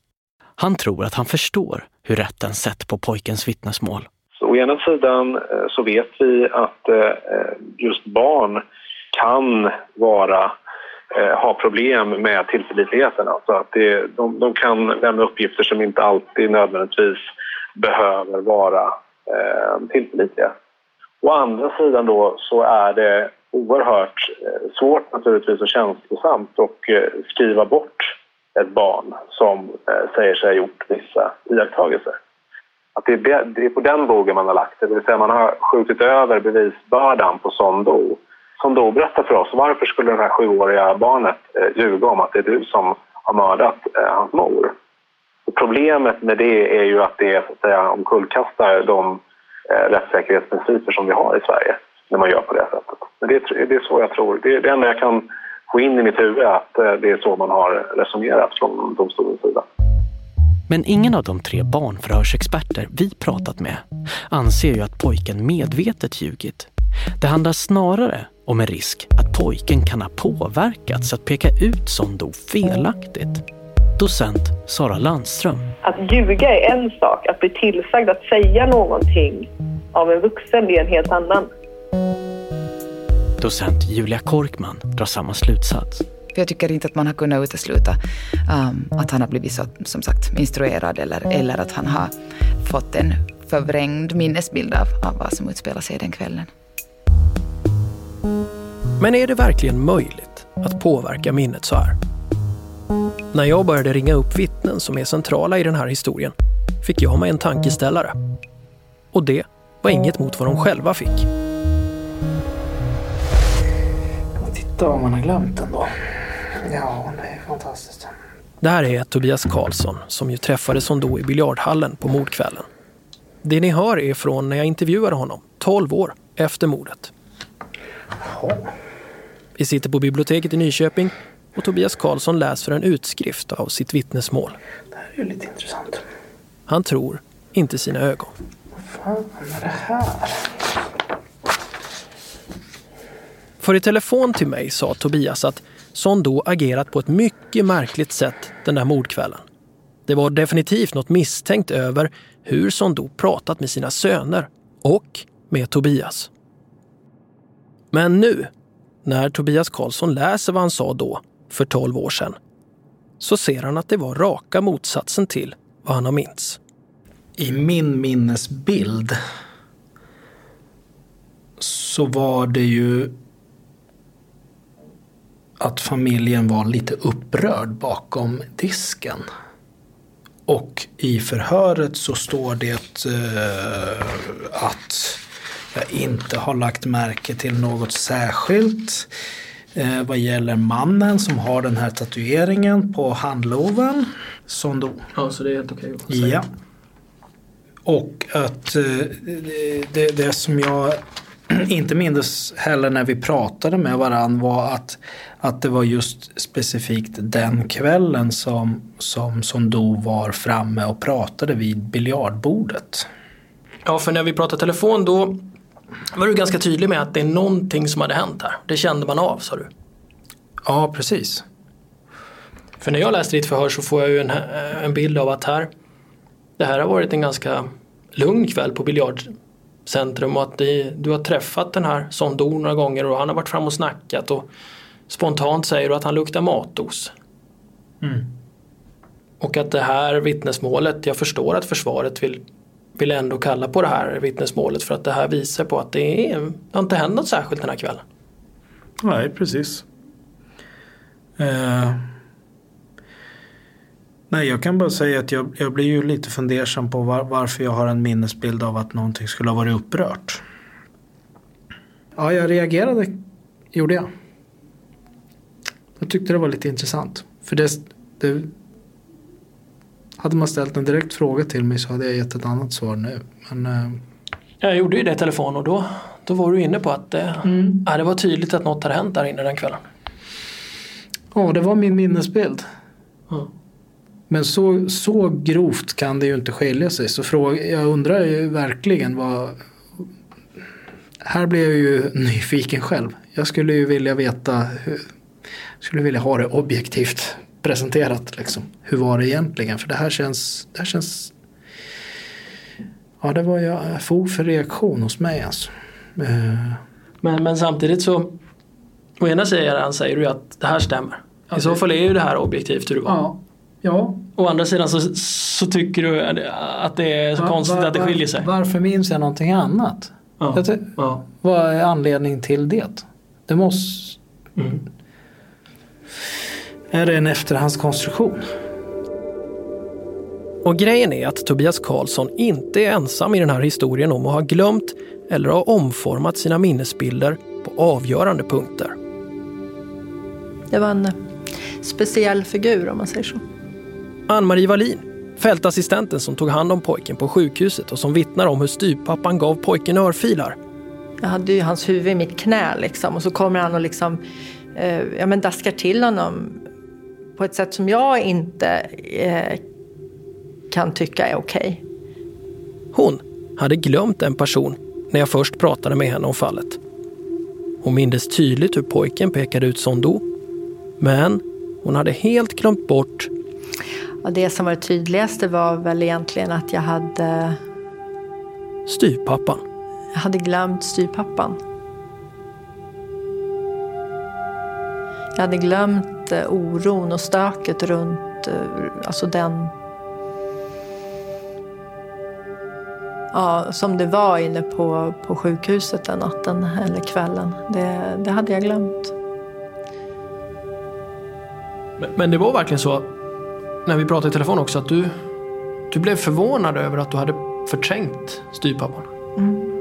D: Han tror att han förstår hur rätten sett på pojkens vittnesmål.
G: Så å ena sidan eh, så vet vi att eh, eh, just barn kan vara, ha problem med tillförlitligheten. Alltså att det, de, de kan lämna uppgifter som inte alltid nödvändigtvis behöver vara eh, tillförlitliga. Å andra sidan då så är det oerhört eh, svårt naturligtvis och känslosamt att eh, skriva bort ett barn som eh, säger sig ha gjort vissa iakttagelser. att det, är, det är på den bogen man har lagt det. Det vill säga man har skjutit över bevisbördan på Sondo. Sondo berättar för oss varför skulle det här sjuåriga barnet ljuga om att det är du som har mördat hans mor. Och problemet med det är ju att det så att säga, omkullkastar de eh, rättssäkerhetsprinciper som vi har i Sverige när man gör på det sättet. Men det, är- det är så jag tror. Det är det enda jag kan få in i mitt huvud är att eh, det är så man har resonerat från domstolens sida.
D: Men ingen av de tre barnförhörsexperter vi pratat med anser ju att pojken medvetet ljugit. Det handlar snarare om en risk att pojken kan ha påverkats att peka ut Sondo felaktigt. Docent Sara Landström.
E: Att ljuga är en sak, att bli tillsagd att säga någonting av en vuxen är en helt annan.
D: Docent Julia Korkman drar samma slutsats.
Q: För jag tycker inte att man har kunnat utesluta um, att han har blivit så, som sagt instruerad eller, eller att han har fått en förvrängd minnesbild av, av vad som utspelar sig den kvällen.
C: Men är det verkligen möjligt att påverka minnet så här? När jag började ringa upp vittnen som är centrala i den här historien fick jag mig en tankeställare. Och det var inget mot vad de själva fick.
L: Titta vad man har glömt ändå. Ja, det är fantastiskt.
C: Det här är Tobias Karlsson som ju träffade Sondo i biljardhallen på mordkvällen. Det ni hör är från när jag intervjuade honom, 12 år efter mordet. Vi sitter på biblioteket i Nyköping och Tobias Karlsson läser en utskrift av sitt vittnesmål.
L: Det här är ju lite intressant.
C: Han tror inte sina ögon.
L: Vad fan är det här?
C: För i telefon till mig sa Tobias att Sondo agerat på ett mycket märkligt sätt den där mordkvällen. Det var definitivt något misstänkt över hur Sondo pratat med sina söner och med Tobias. Men nu, när Tobias Karlsson läser vad han sa då, för 12 år sedan, så ser han att det var raka motsatsen till vad han har minns.
L: I min minnesbild så var det ju att familjen var lite upprörd bakom disken. Och i förhöret så står det eh, att jag inte har lagt märke till något särskilt eh, vad gäller mannen som har den här tatueringen på handloven som då
C: Ja, så det är helt okej att
L: Ja. Och att eh, det, det, som jag inte minns heller när vi pratade med varann var att, att det var just specifikt den kvällen som, som Sondo var framme och pratade vid biljardbordet.
C: Ja, för när vi pratade telefon då var du ganska tydlig med att det är någonting som hade hänt här. Det kände man av, sa du.
L: Ja, precis.
C: För när jag läste ditt förhör så får jag ju en, en bild av att här, det här har varit en ganska lugn kväll på biljardcentrum och att det, du har träffat den här Sondo några gånger och han har varit fram och snackat och spontant säger du att han luktar matos.
L: Mm.
C: Och att det här vittnesmålet, jag förstår att försvaret vill, vill ändå kalla på det här vittnesmålet för att det här visar på att det, är, det har inte hänt något särskilt den här kvällen.
L: Nej, precis. Eh, nej, jag kan bara säga att jag, jag blir ju lite fundersam på var, varför jag har en minnesbild av att någonting skulle ha varit upprört. Ja, jag reagerade, gjorde jag. Jag tyckte det var lite intressant. För det, det hade man ställt en direkt fråga till mig så hade jag gett ett annat svar nu. Men eh,
C: Jag gjorde ju det i telefon och då, då var du inne på att det, ja, det var tydligt att något hade hänt där inne den kvällen.
L: Ja, det var min minnesbild.
C: Ja.
L: Men så, så grovt kan det ju inte skilja sig. Så fråga, jag undrar ju verkligen vad... Här blir jag ju <laughs> nyfiken själv. Jag skulle ju vilja veta... Hur, skulle vilja ha det objektivt presenterat. Liksom. Hur var det egentligen? För det här känns... Det här känns ja, det var ju fog för reaktion hos mig alltså. Eh,
C: Men, men samtidigt så, å ena sidan säger du att det här stämmer. I så fall är ju det här objektivt hur det var.
L: Ja. Ja.
C: Å andra sidan så, så tycker du att det är så
L: Va-
C: konstigt
L: va-
C: att det skiljer sig.
L: Varför minns jag någonting annat?
C: Ja.
L: Jag
C: Ja.
L: Vad är anledningen till det? Det måste...
C: Mm.
L: Är det en efterhandskonstruktion?
C: Och grejen är att Tobias Karlsson inte är ensam i den här historien om att ha glömt eller ha omformat sina minnesbilder på avgörande punkter.
H: Det var en speciell figur om man säger så.
C: Ann-Marie Wallin, fältassistenten som tog hand om pojken på sjukhuset och som vittnar om hur styvpappan gav pojken örfilar.
H: Jag hade ju hans huvud i mitt knä liksom och så kommer han och liksom eh, ja, men daskar till honom på ett sätt som jag inte eh, kan tycka är okej. Okay.
C: Hon hade glömt en person när jag först pratade med henne om fallet. Hon mindes tydligt hur pojken pekade ut Sondo. Men hon hade helt glömt bort...
H: Ja, det som var det tydligaste var väl egentligen att jag hade...
C: Styrpappan.
H: Jag hade glömt styrpappan. Jag hade glömt oron och stöket runt eh, alltså den ja, som det var inne på, på sjukhuset den natten eller kvällen. Det, det hade jag glömt.
C: Men, men, det var verkligen så, när vi pratade i telefon också, att du, du blev förvånad över att du hade förträngt styrpappan. Mm.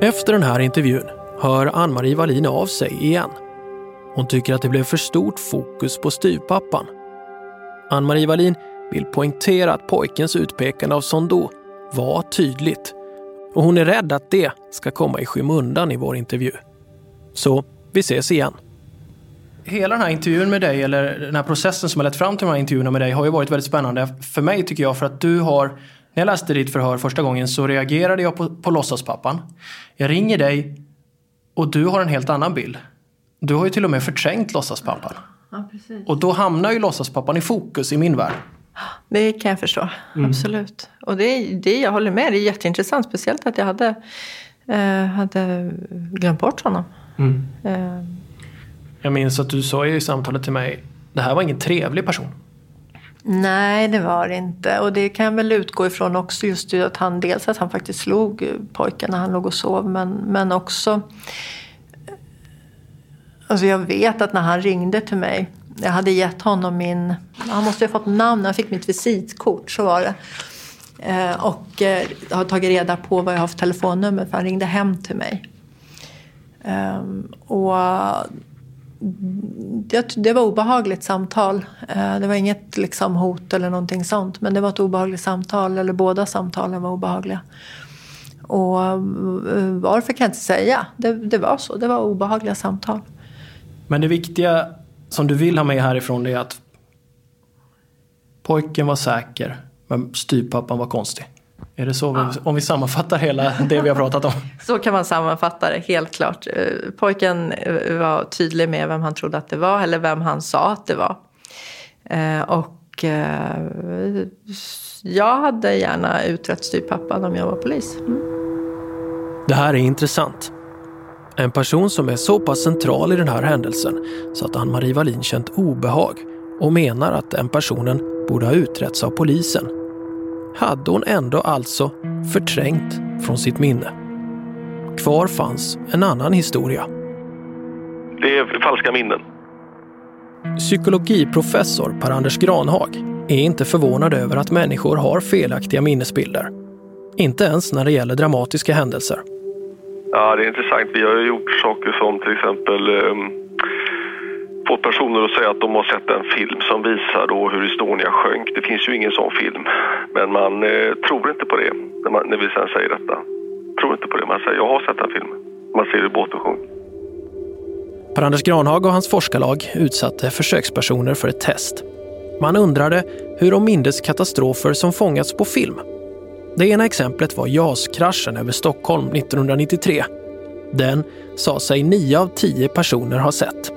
C: Efter den här intervjun hör Ann-Marie Wallin av sig igen. Hon tycker att det blev för stort fokus på styrpappan. Ann-Marie Wallin vill poängtera att pojkens utpekande av Sondo var tydligt och hon är rädd att det ska komma i skymundan i vår intervju. Så vi ses igen. Hela den här intervjun med dig, eller den här processen som har lett fram till de här intervjuerna med dig har ju varit väldigt spännande för mig tycker jag för att du har när jag läste ditt förhör första gången så reagerade jag på, på låtsaspappan. Jag ringer dig och du har en helt annan bild. Du har ju till och med förträngt låtsaspappan.
H: Ja,
C: och då hamnar ju låtsaspappan i fokus i min värld.
H: Det kan jag förstå, mm. absolut. Och det, det, jag håller med, det är jätteintressant. Speciellt att jag hade, eh, hade glömt bort honom. Mm. Eh.
C: Jag minns att du sa i samtalet till mig, det här var ingen trevlig person.
H: Nej, det var det inte. Och det kan jag väl utgå ifrån också just att han dels att han faktiskt slog pojken när han låg och sov. Men, men också, alltså jag vet att när han ringde till mig jag hade gett honom min... Han måste ha fått namn. Han fick mitt visitkort, så var det. Eh, och eh, har tagit reda på vad jag har för telefonnummer för han ringde hem till mig. Eh, och mm, det, det, var obehagligt samtal. Eh, det var inget liksom, hot eller någonting sånt. Men det var ett obehagligt samtal, eller båda samtalen var obehagliga. Och mm, varför kan jag inte säga. Det, det var så, det var obehagliga samtal.
C: Men det viktiga som du vill ha med härifrån är att pojken var säker men styrpappan var konstig. Är det så? Ja. Om vi sammanfattar hela det vi har pratat om. <laughs>
H: Så kan man sammanfatta det, helt klart. Eh, pojken eh, var tydlig med vem han trodde att det var, eller vem han sa att det var. Eh, och jag hade gärna utrett styrpappan om jag var polis. Mm.
C: Det här är intressant. En person som är så pass central i den här händelsen så att Ann-Marie Wallin känt obehag och menar att den personen borde ha utretts av polisen. Hade hon ändå alltså förträngt från sitt minne. Kvar fanns en annan historia.
G: Det är falska minnen.
C: Psykologiprofessor Per-Anders Granhag är inte förvånad över att människor har felaktiga minnesbilder. Inte ens när det gäller dramatiska händelser.
G: Ja, det är intressant. Vi har ju gjort saker som till exempel ehm, um, fått personer att säga att de har sett en film som visar då hur Estonia sjönk. Det finns ju ingen sån film. Men man uh, tror inte på det när, man, när vi sen säger detta. Tror inte på det. Man säger jag har sett en film. Man ser hur båten sjönk.
C: Per-Anders Granhag och hans forskarlag utsatte försökspersoner för ett test. Man undrade hur de mindes katastrofer som fångats på film det ena exemplet var JAS-kraschen över Stockholm 1993. Den sa sig nio av tio personer ha sett.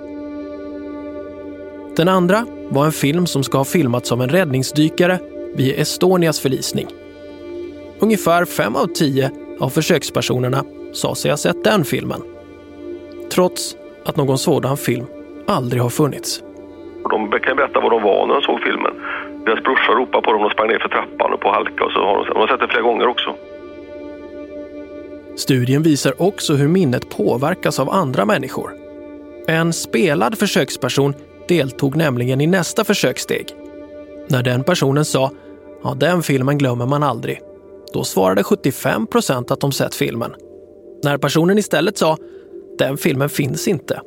C: Den andra var en film som ska ha filmats av en räddningsdykare vid Estonias förlisning. Ungefär fem av tio av försökspersonerna sa sig ha sett den filmen. Trots att någon sådan film aldrig har funnits.
G: De kan berätta var de var när de såg filmen. Deras brorsa ropade på dem och sprang ner för trappan och på halka och så har de, de har sett det flera gånger också.
C: Studien visar också hur minnet påverkas av andra människor. En spelad försöksperson deltog nämligen i nästa försökssteg. När den personen sa ja, den filmen glömmer man aldrig, då svarade 75 procent att de sett filmen. När personen istället sa den filmen finns inte,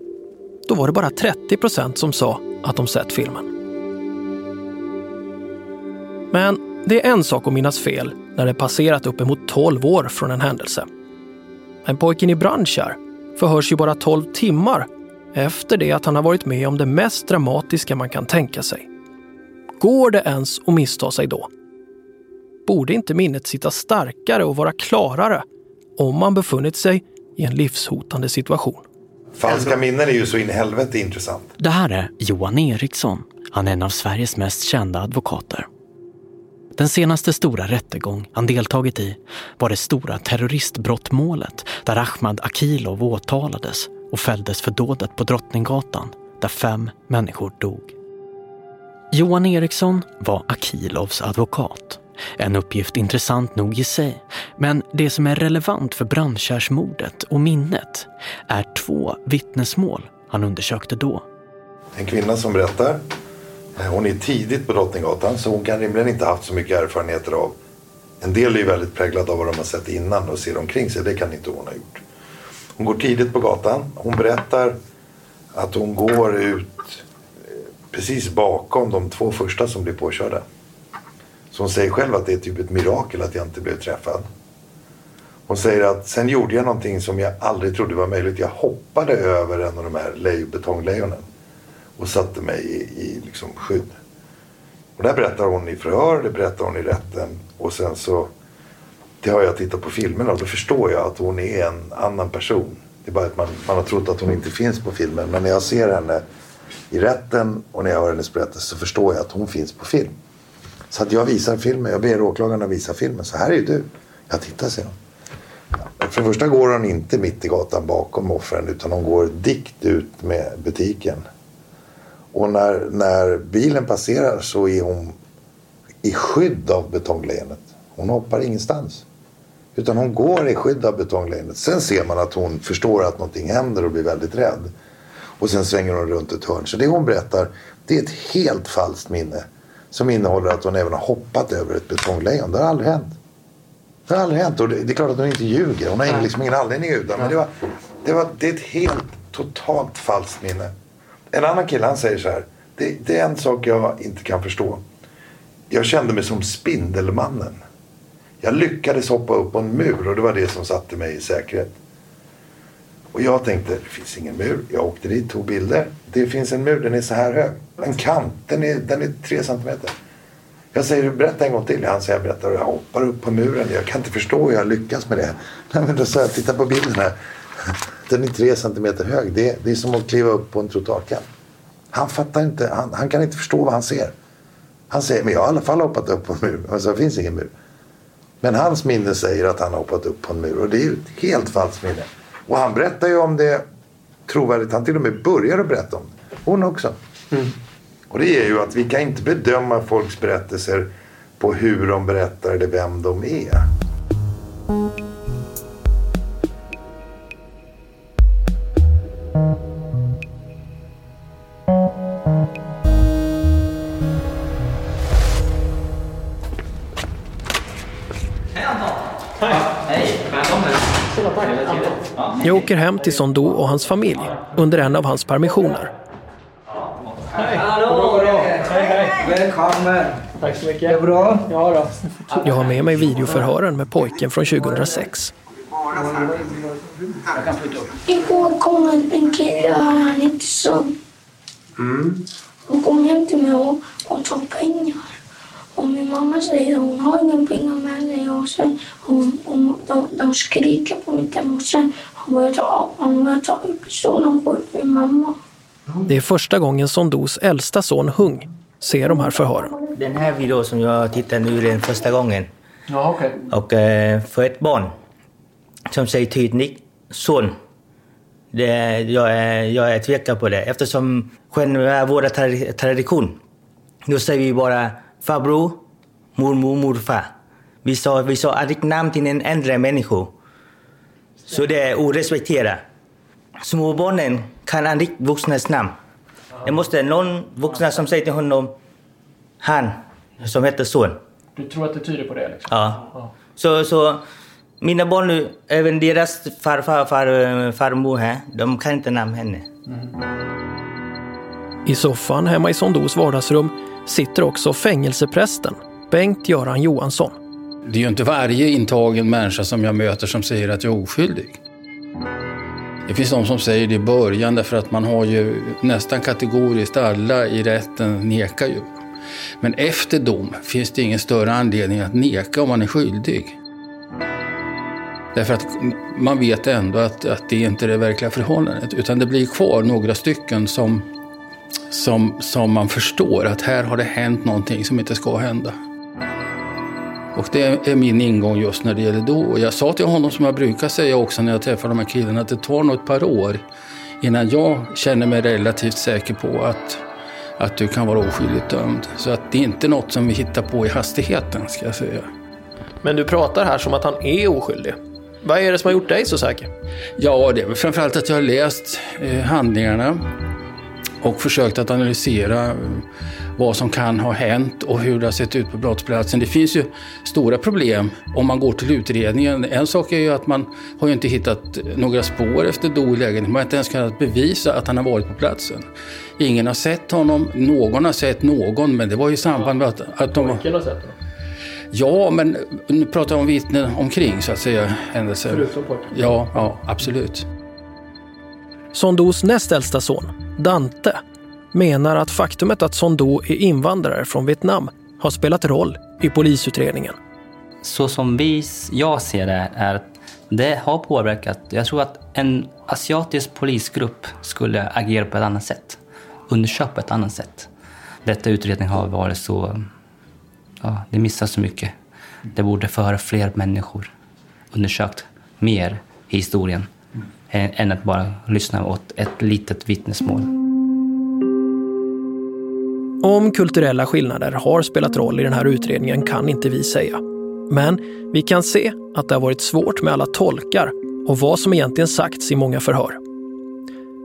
C: då var det bara 30 procent som sa att de sett filmen. Men det är en sak att minnas fel när det passerat uppemot 12 år från en händelse. Men pojken i Brandkärr förhörs ju bara 12 timmar efter det att han har varit med om det mest dramatiska man kan tänka sig. Går det ens att missta sig då? Borde inte minnet sitta starkare och vara klarare om man befunnit sig i en livshotande situation?
R: Falska minnen är ju så in i helvete intressant.
D: Det här är Johan Eriksson. Han är en av Sveriges mest kända advokater. Den senaste stora rättegång han deltagit i var det stora terroristbrottmålet där Ahmad Akilov åtalades och fälldes för dådet på Drottninggatan där fem människor dog. Johan Eriksson var Akilovs advokat. En uppgift intressant nog i sig, men det som är relevant för brandkärsmordet och minnet är två vittnesmål han undersökte då.
R: En kvinna som berättar. Eh, hon är tidigt på Drottninggatan så hon kan rimligen inte haft så mycket erfarenheter av. En del är ju väldigt präglade av vad de har sett innan och ser omkring sig. Det kan inte hon ha gjort. Hon går tidigt på gatan. Hon berättar att hon går ut eh, precis bakom de två första som blir påkörda. Så hon säger själv att det är typ ett mirakel att jag inte blev träffad. Hon säger att sen gjorde jag någonting som jag aldrig trodde var möjligt. Jag hoppade över en av de här lej- betonglejonen och satte mig i, i liksom skydd. Och det här berättar hon i förhör, det berättar hon i rätten och sen så det har jag tittat på filmerna och då förstår jag att hon är en annan person. Det är bara att man, man har trott att hon inte finns på filmen. Men när jag ser henne i rätten och när jag hör hennes berättelse så förstår jag att hon finns på film. Så att jag visar filmen, jag ber åklagarna visa filmen. Så här är ju du. Jag tittar, säger hon. För det första går hon inte mitt i gatan bakom offren utan hon går dikt ut med butiken. Och när, när bilen passerar så är hon i skydd av betonglejonet. Hon hoppar ingenstans. Utan hon går i skydd av betonglejonet. Sen ser man att hon förstår att någonting händer och blir väldigt rädd. Och sen svänger hon runt ett hörn. Så det hon berättar, det är ett helt falskt minne. Som innehåller att hon även har hoppat över ett betonglejon. Det har aldrig hänt. Det har aldrig hänt. Och det, det är klart att hon inte ljuger. Hon har liksom ingen anledning att ljuga. Men det, var, det, var, det är ett helt totalt falskt minne. En annan kille han säger så här. Det, det är en sak jag inte kan förstå. Jag kände mig som Spindelmannen. Jag lyckades hoppa upp på en mur och det var det som satte mig i säkerhet. Och jag tänkte, det finns ingen mur. Jag åkte dit, tog bilder. Det finns en mur, den är så här hög. En kant, den är, den är tre centimeter. Jag säger, berätta en gång till. Han säger, jag berättar och jag hoppar upp på muren. Jag kan inte förstå hur jag lyckas med det. <laughs> Nej, men då sa jag, titta på bilden här. Den är tre centimeter hög. Det, är- det är som att kliva upp på en trottoarkant. Han fattar inte, han, han kan inte förstå vad han ser. Han säger, men jag har i alla fall hoppat upp på en mur. Alltså, det finns ingen mur. Men hans minne säger att han har hoppat upp på en mur. Och det är ju ett helt falskt minne. Och han berättar ju om det trovärdigt. Han till och med börjar att berätta om det. Hon också. Och det är ju att vi kan inte bedöma folks berättelser på hur de berättar eller vem de är.
C: Åker hem till Sondo och hans familj under en av hans permissioner.
K: Hallå! Hej, hej! Välkommen!
L: Tack så mycket.
K: Det är bra?
L: Ja då.
C: Jag har med mig videoförhören med pojken från 2006.
A: Igår kom en, en kille och han inte så. Han kom hem till mig och, och tog pengar. Och min mamma säger att hon har inga pengar med sig. Och sen hon, hon, de, de skriker på mitt hem och sen han börjar ta, han börjar ta ut pistolen och skjuta min mamma.
C: Det är första gången Sondos äldsta son Hung ser de här förhören.
S: Den här videon som jag tittar nu är den första gången.
L: Ja, okej.
S: Och eh, för ett barn som säger tydligt son. Det, jag, är, jag är tvekar på det eftersom själva vår tra- tradition. Då säger vi bara farbror, mormor, morfar. Vi sa, vi sa aldrig namn till en äldre människa. Så det är orespekterat. Småbarnen kan aldrig vuxnas namn. Det måste någon vuxna som säger till honom han som hette Son.
C: Du tror att det tyder på det? Liksom?
S: Ja. Så, så mina barn nu, även deras farfar far, farmor här, de kan inte namn henne.
C: I soffan hemma i Sondos vardagsrum sitter också fängelseprästen Bengt-Göran Johansson.
F: Det är ju inte varje intagen människa som jag möter som säger att jag är oskyldig. Det finns de som säger det i början därför att man har ju nästan kategoriskt alla i rätten nekar ju. Men efter dom finns det ingen större anledning att neka om man är skyldig. Därför att man vet ändå att, att det inte är det verkliga förhållandet utan det blir kvar några stycken som, som, som man förstår att här har det hänt någonting som inte ska hända. Och det är min ingång just när det gäller då. Jag sa till honom som jag brukar säga också när jag träffar de här killarna att det tar nog ett par år innan jag känner mig relativt säker på att, att du kan vara oskyldigt dömd. Så att det är inte något som vi hittar på i hastigheten ska jag säga.
C: Men du pratar här som att han är oskyldig. Vad är det som har gjort dig så säker?
F: Ja, det är framförallt att jag har läst eh, handlingarna och försökt att analysera vad som kan ha hänt och hur det har sett ut på brottsplatsen. Det finns ju stora problem om man går till utredningen. En sak är ju att man har ju inte hittat några spår efter Do i lägenheten. Man har inte ens kunnat bevisa att han har varit på platsen. Ingen har sett honom, någon har sett någon, men det var ju i samband med att, att de...
C: Pojken har sett honom?
F: Ja, men nu pratar jag om vittnen omkring så att säga. Händelser.
C: Förutom pojken?
F: Ja, ja, absolut.
C: Sondos näst äldsta son, Dante, menar att faktumet att Sondo är invandrare från Vietnam har spelat roll i polisutredningen.
T: Så som vi, jag ser det är att det har påverkat. Jag tror att en asiatisk polisgrupp skulle agera på ett annat sätt. Undersöka på ett annat sätt. Detta utredning har varit så... Ja, det missar så mycket. Det borde föra fler människor undersökt mer i historien eh, än att bara lyssna åt ett litet vittnesmål.
C: Om kulturella skillnader har spelat roll i den här utredningen kan inte vi säga. Men vi kan se att det har varit svårt med alla tolkar och vad som egentligen sagts i många förhör.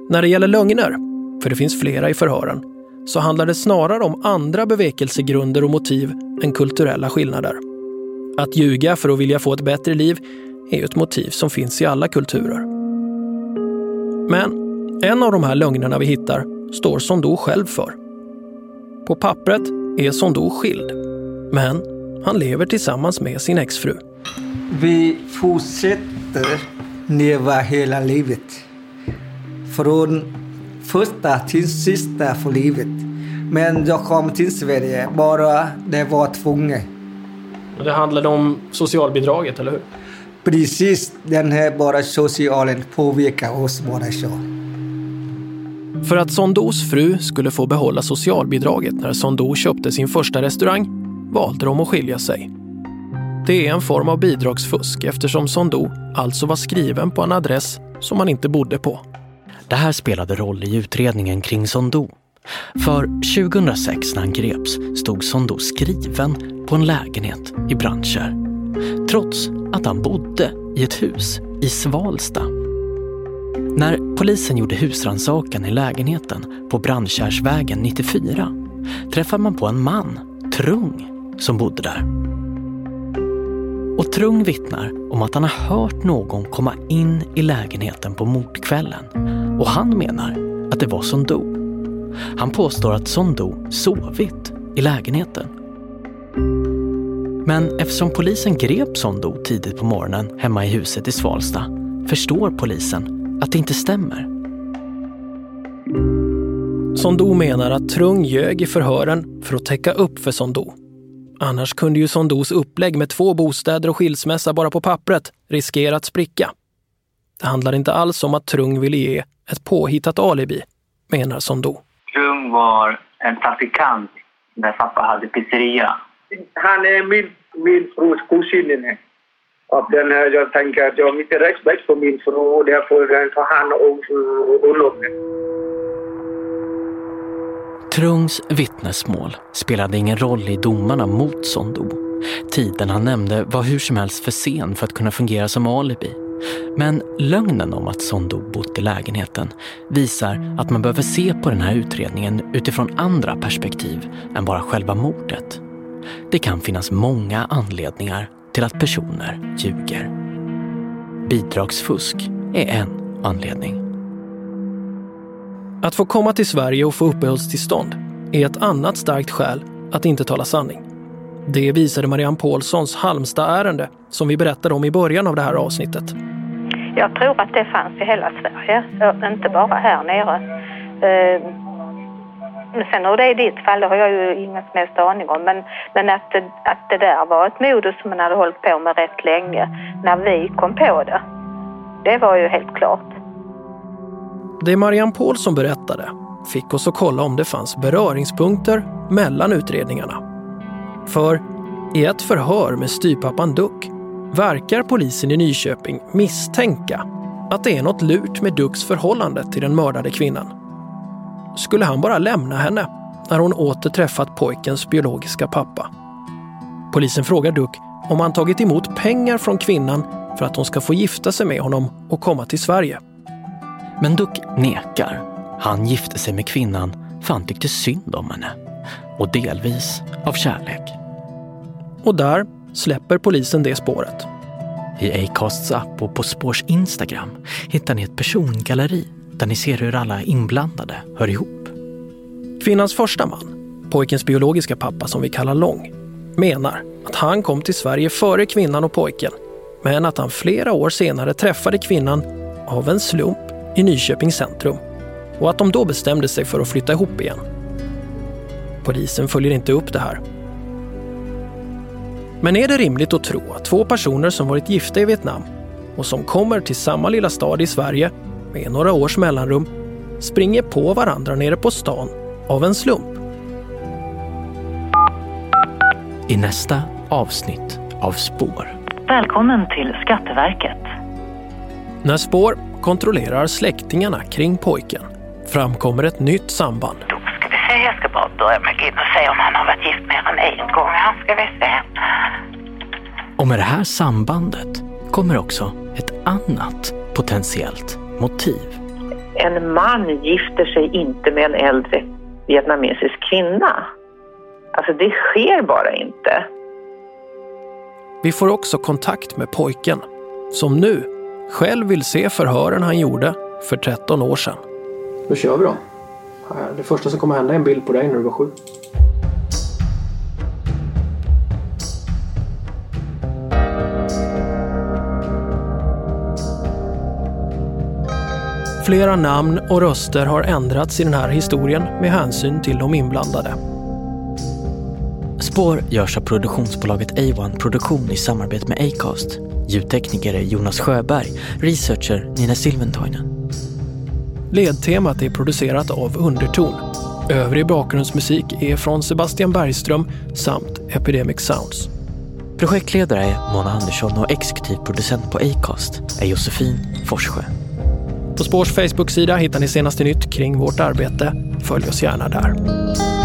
C: När det gäller lögner, för det finns flera i förhören, så handlar det snarare om andra bevekelsegrunder och motiv än kulturella skillnader. Att ljuga för att vilja få ett bättre liv är ju ett motiv som finns i alla kulturer. Men en av de här lögnerna vi hittar står Sondo själv för. På pappret är Sondo skild, men han lever tillsammans med sin exfru.
K: Vi fortsätter leva hela livet. Från första till sista för livet. Men jag kom till Sverige bara det var tvunget.
C: Det handlade om socialbidraget, eller hur?
K: Precis, den här bara socialen påverkar oss bara så.
C: För att Sondos fru skulle få behålla socialbidraget när Sondo köpte sin första restaurang valde de att skilja sig. Det är en form av bidragsfusk eftersom Sondo alltså var skriven på en adress som han inte bodde på.
D: Det här spelade roll i utredningen kring Sondo. För 2006 när han greps stod Sondo skriven på en lägenhet i Brandkärr. Trots att han bodde i ett hus i Svalsta. När polisen gjorde husrannsakan i lägenheten på Brandkärrsvägen 94 träffade man på en man, Trung, som bodde där. Och Trung vittnar om att han har hört någon komma in i lägenheten på mordkvällen och han menar att det var Sondo. Han påstår att Sondo sovit i lägenheten. Men eftersom polisen grep Sondo tidigt på morgonen hemma i huset i Svalsta förstår polisen att det inte stämmer.
C: Sondo menar att Trung ljög i förhören för att täcka upp för Sondo. Annars kunde ju Sondos upplägg med två bostäder och skilsmässa bara på pappret riskera att spricka. Det handlar inte alls om att Trung ville ge ett påhittat alibi, menar Sondo.
M: Trung var en trafikant när pappa hade pizzeria.
P: Han är min, min frus kusin. Och den eh, jag tänker att jag har mycket respekt för min fru och därför tar han om olovet.
D: Trungs vittnesmål spelade ingen roll i domarna mot Sondo. Tiden han nämnde var hur som helst för sen för att kunna fungera som alibi. Men lögnen om att Sondo bott i lägenheten visar att man behöver se på den här utredningen utifrån andra perspektiv än bara själva mordet. det kan finnas många anledningar till att personer ljuger. Bidragsfusk är en anledning.
C: Att få komma till Sverige och få uppehållstillstånd är ett annat starkt skäl att inte tala sanning. Det visade Marianne Paulssons Halmstad-ärende som vi berättade om i början av det här avsnittet.
I: Jag tror att det fanns i hela Sverige, inte bara här nere. Ehm, men sen hur det är i ditt fall, det har jag ju ingen som helst aning om. Men, men att, det, att det där var ett modus som man hade hållit på med rätt länge när vi kom på det, det var ju helt klart.
C: Det Marianne Paulsson berättade fick oss att kolla om det fanns beröringspunkter mellan utredningarna. För i ett förhör med styrpappan Duck verkar polisen i Nyköping misstänka att det är något lurt med Ducks förhållande till den mördade kvinnan. Skulle han bara lämna henne när hon åter träffat pojkens biologiska pappa? Polisen frågar Duck om han tagit emot pengar från kvinnan för att hon ska få gifta sig med honom och komma till Sverige.
D: Men Duck nekar. Han gifte sig med kvinnan för han tyckte synd om henne. Och delvis av kärlek.
C: Och där släpper polisen det spåret.
D: I Acasts app och På Spårs Instagram hittar ni ett persongalleri där ni ser hur alla inblandade hör ihop.
C: Kvinnans första man, pojkens biologiska pappa som vi kallar Lång, menar att han kom till Sverige före kvinnan och pojken men att han flera år senare träffade kvinnan av en slump i Nyköpings centrum och att de då bestämde sig för att flytta ihop igen. Polisen följer inte upp det här. Men är det rimligt att tro att två personer som varit gifta i Vietnam och som kommer till samma lilla stad i Sverige med några års mellanrum springer på varandra nere på stan av en slump?
D: I nästa avsnitt av Spår.
U: Välkommen till Skatteverket.
C: När Spår kontrollerar släktingarna kring pojken framkommer ett nytt samband.
U: Ska vi se, jag ska bara börja med in och se om han har varit gift mer än en gång. Här ska vi se.
D: Och med det här sambandet kommer också ett annat potentiellt motiv.
E: En man gifter sig inte med en äldre vietnamesisk kvinna. Alltså det sker bara inte.
C: Vi får också kontakt med pojken som nu själv vill se förhören han gjorde för 13 år sedan.
V: Då kör vi då. Det första som kommer hända är en bild på dig när du var sju.
C: Flera namn och röster har ändrats i den här historien med hänsyn till de inblandade.
D: Spår görs av produktionsbolaget A1 Produktion i samarbete med Acast. Ljudtekniker är Jonas Sjöberg, researcher Nina Silventoinen.
C: Ledtemat är producerat av Underton. Övrig bakgrundsmusik är från Sebastian Bergström samt Epidemic Sounds.
D: Projektledare är Mona Andersson och exekutiv producent på Acast är Josefin Forssjö.
C: På Spårs Facebook-sida hittar ni senaste nytt kring vårt arbete. Följ oss gärna där.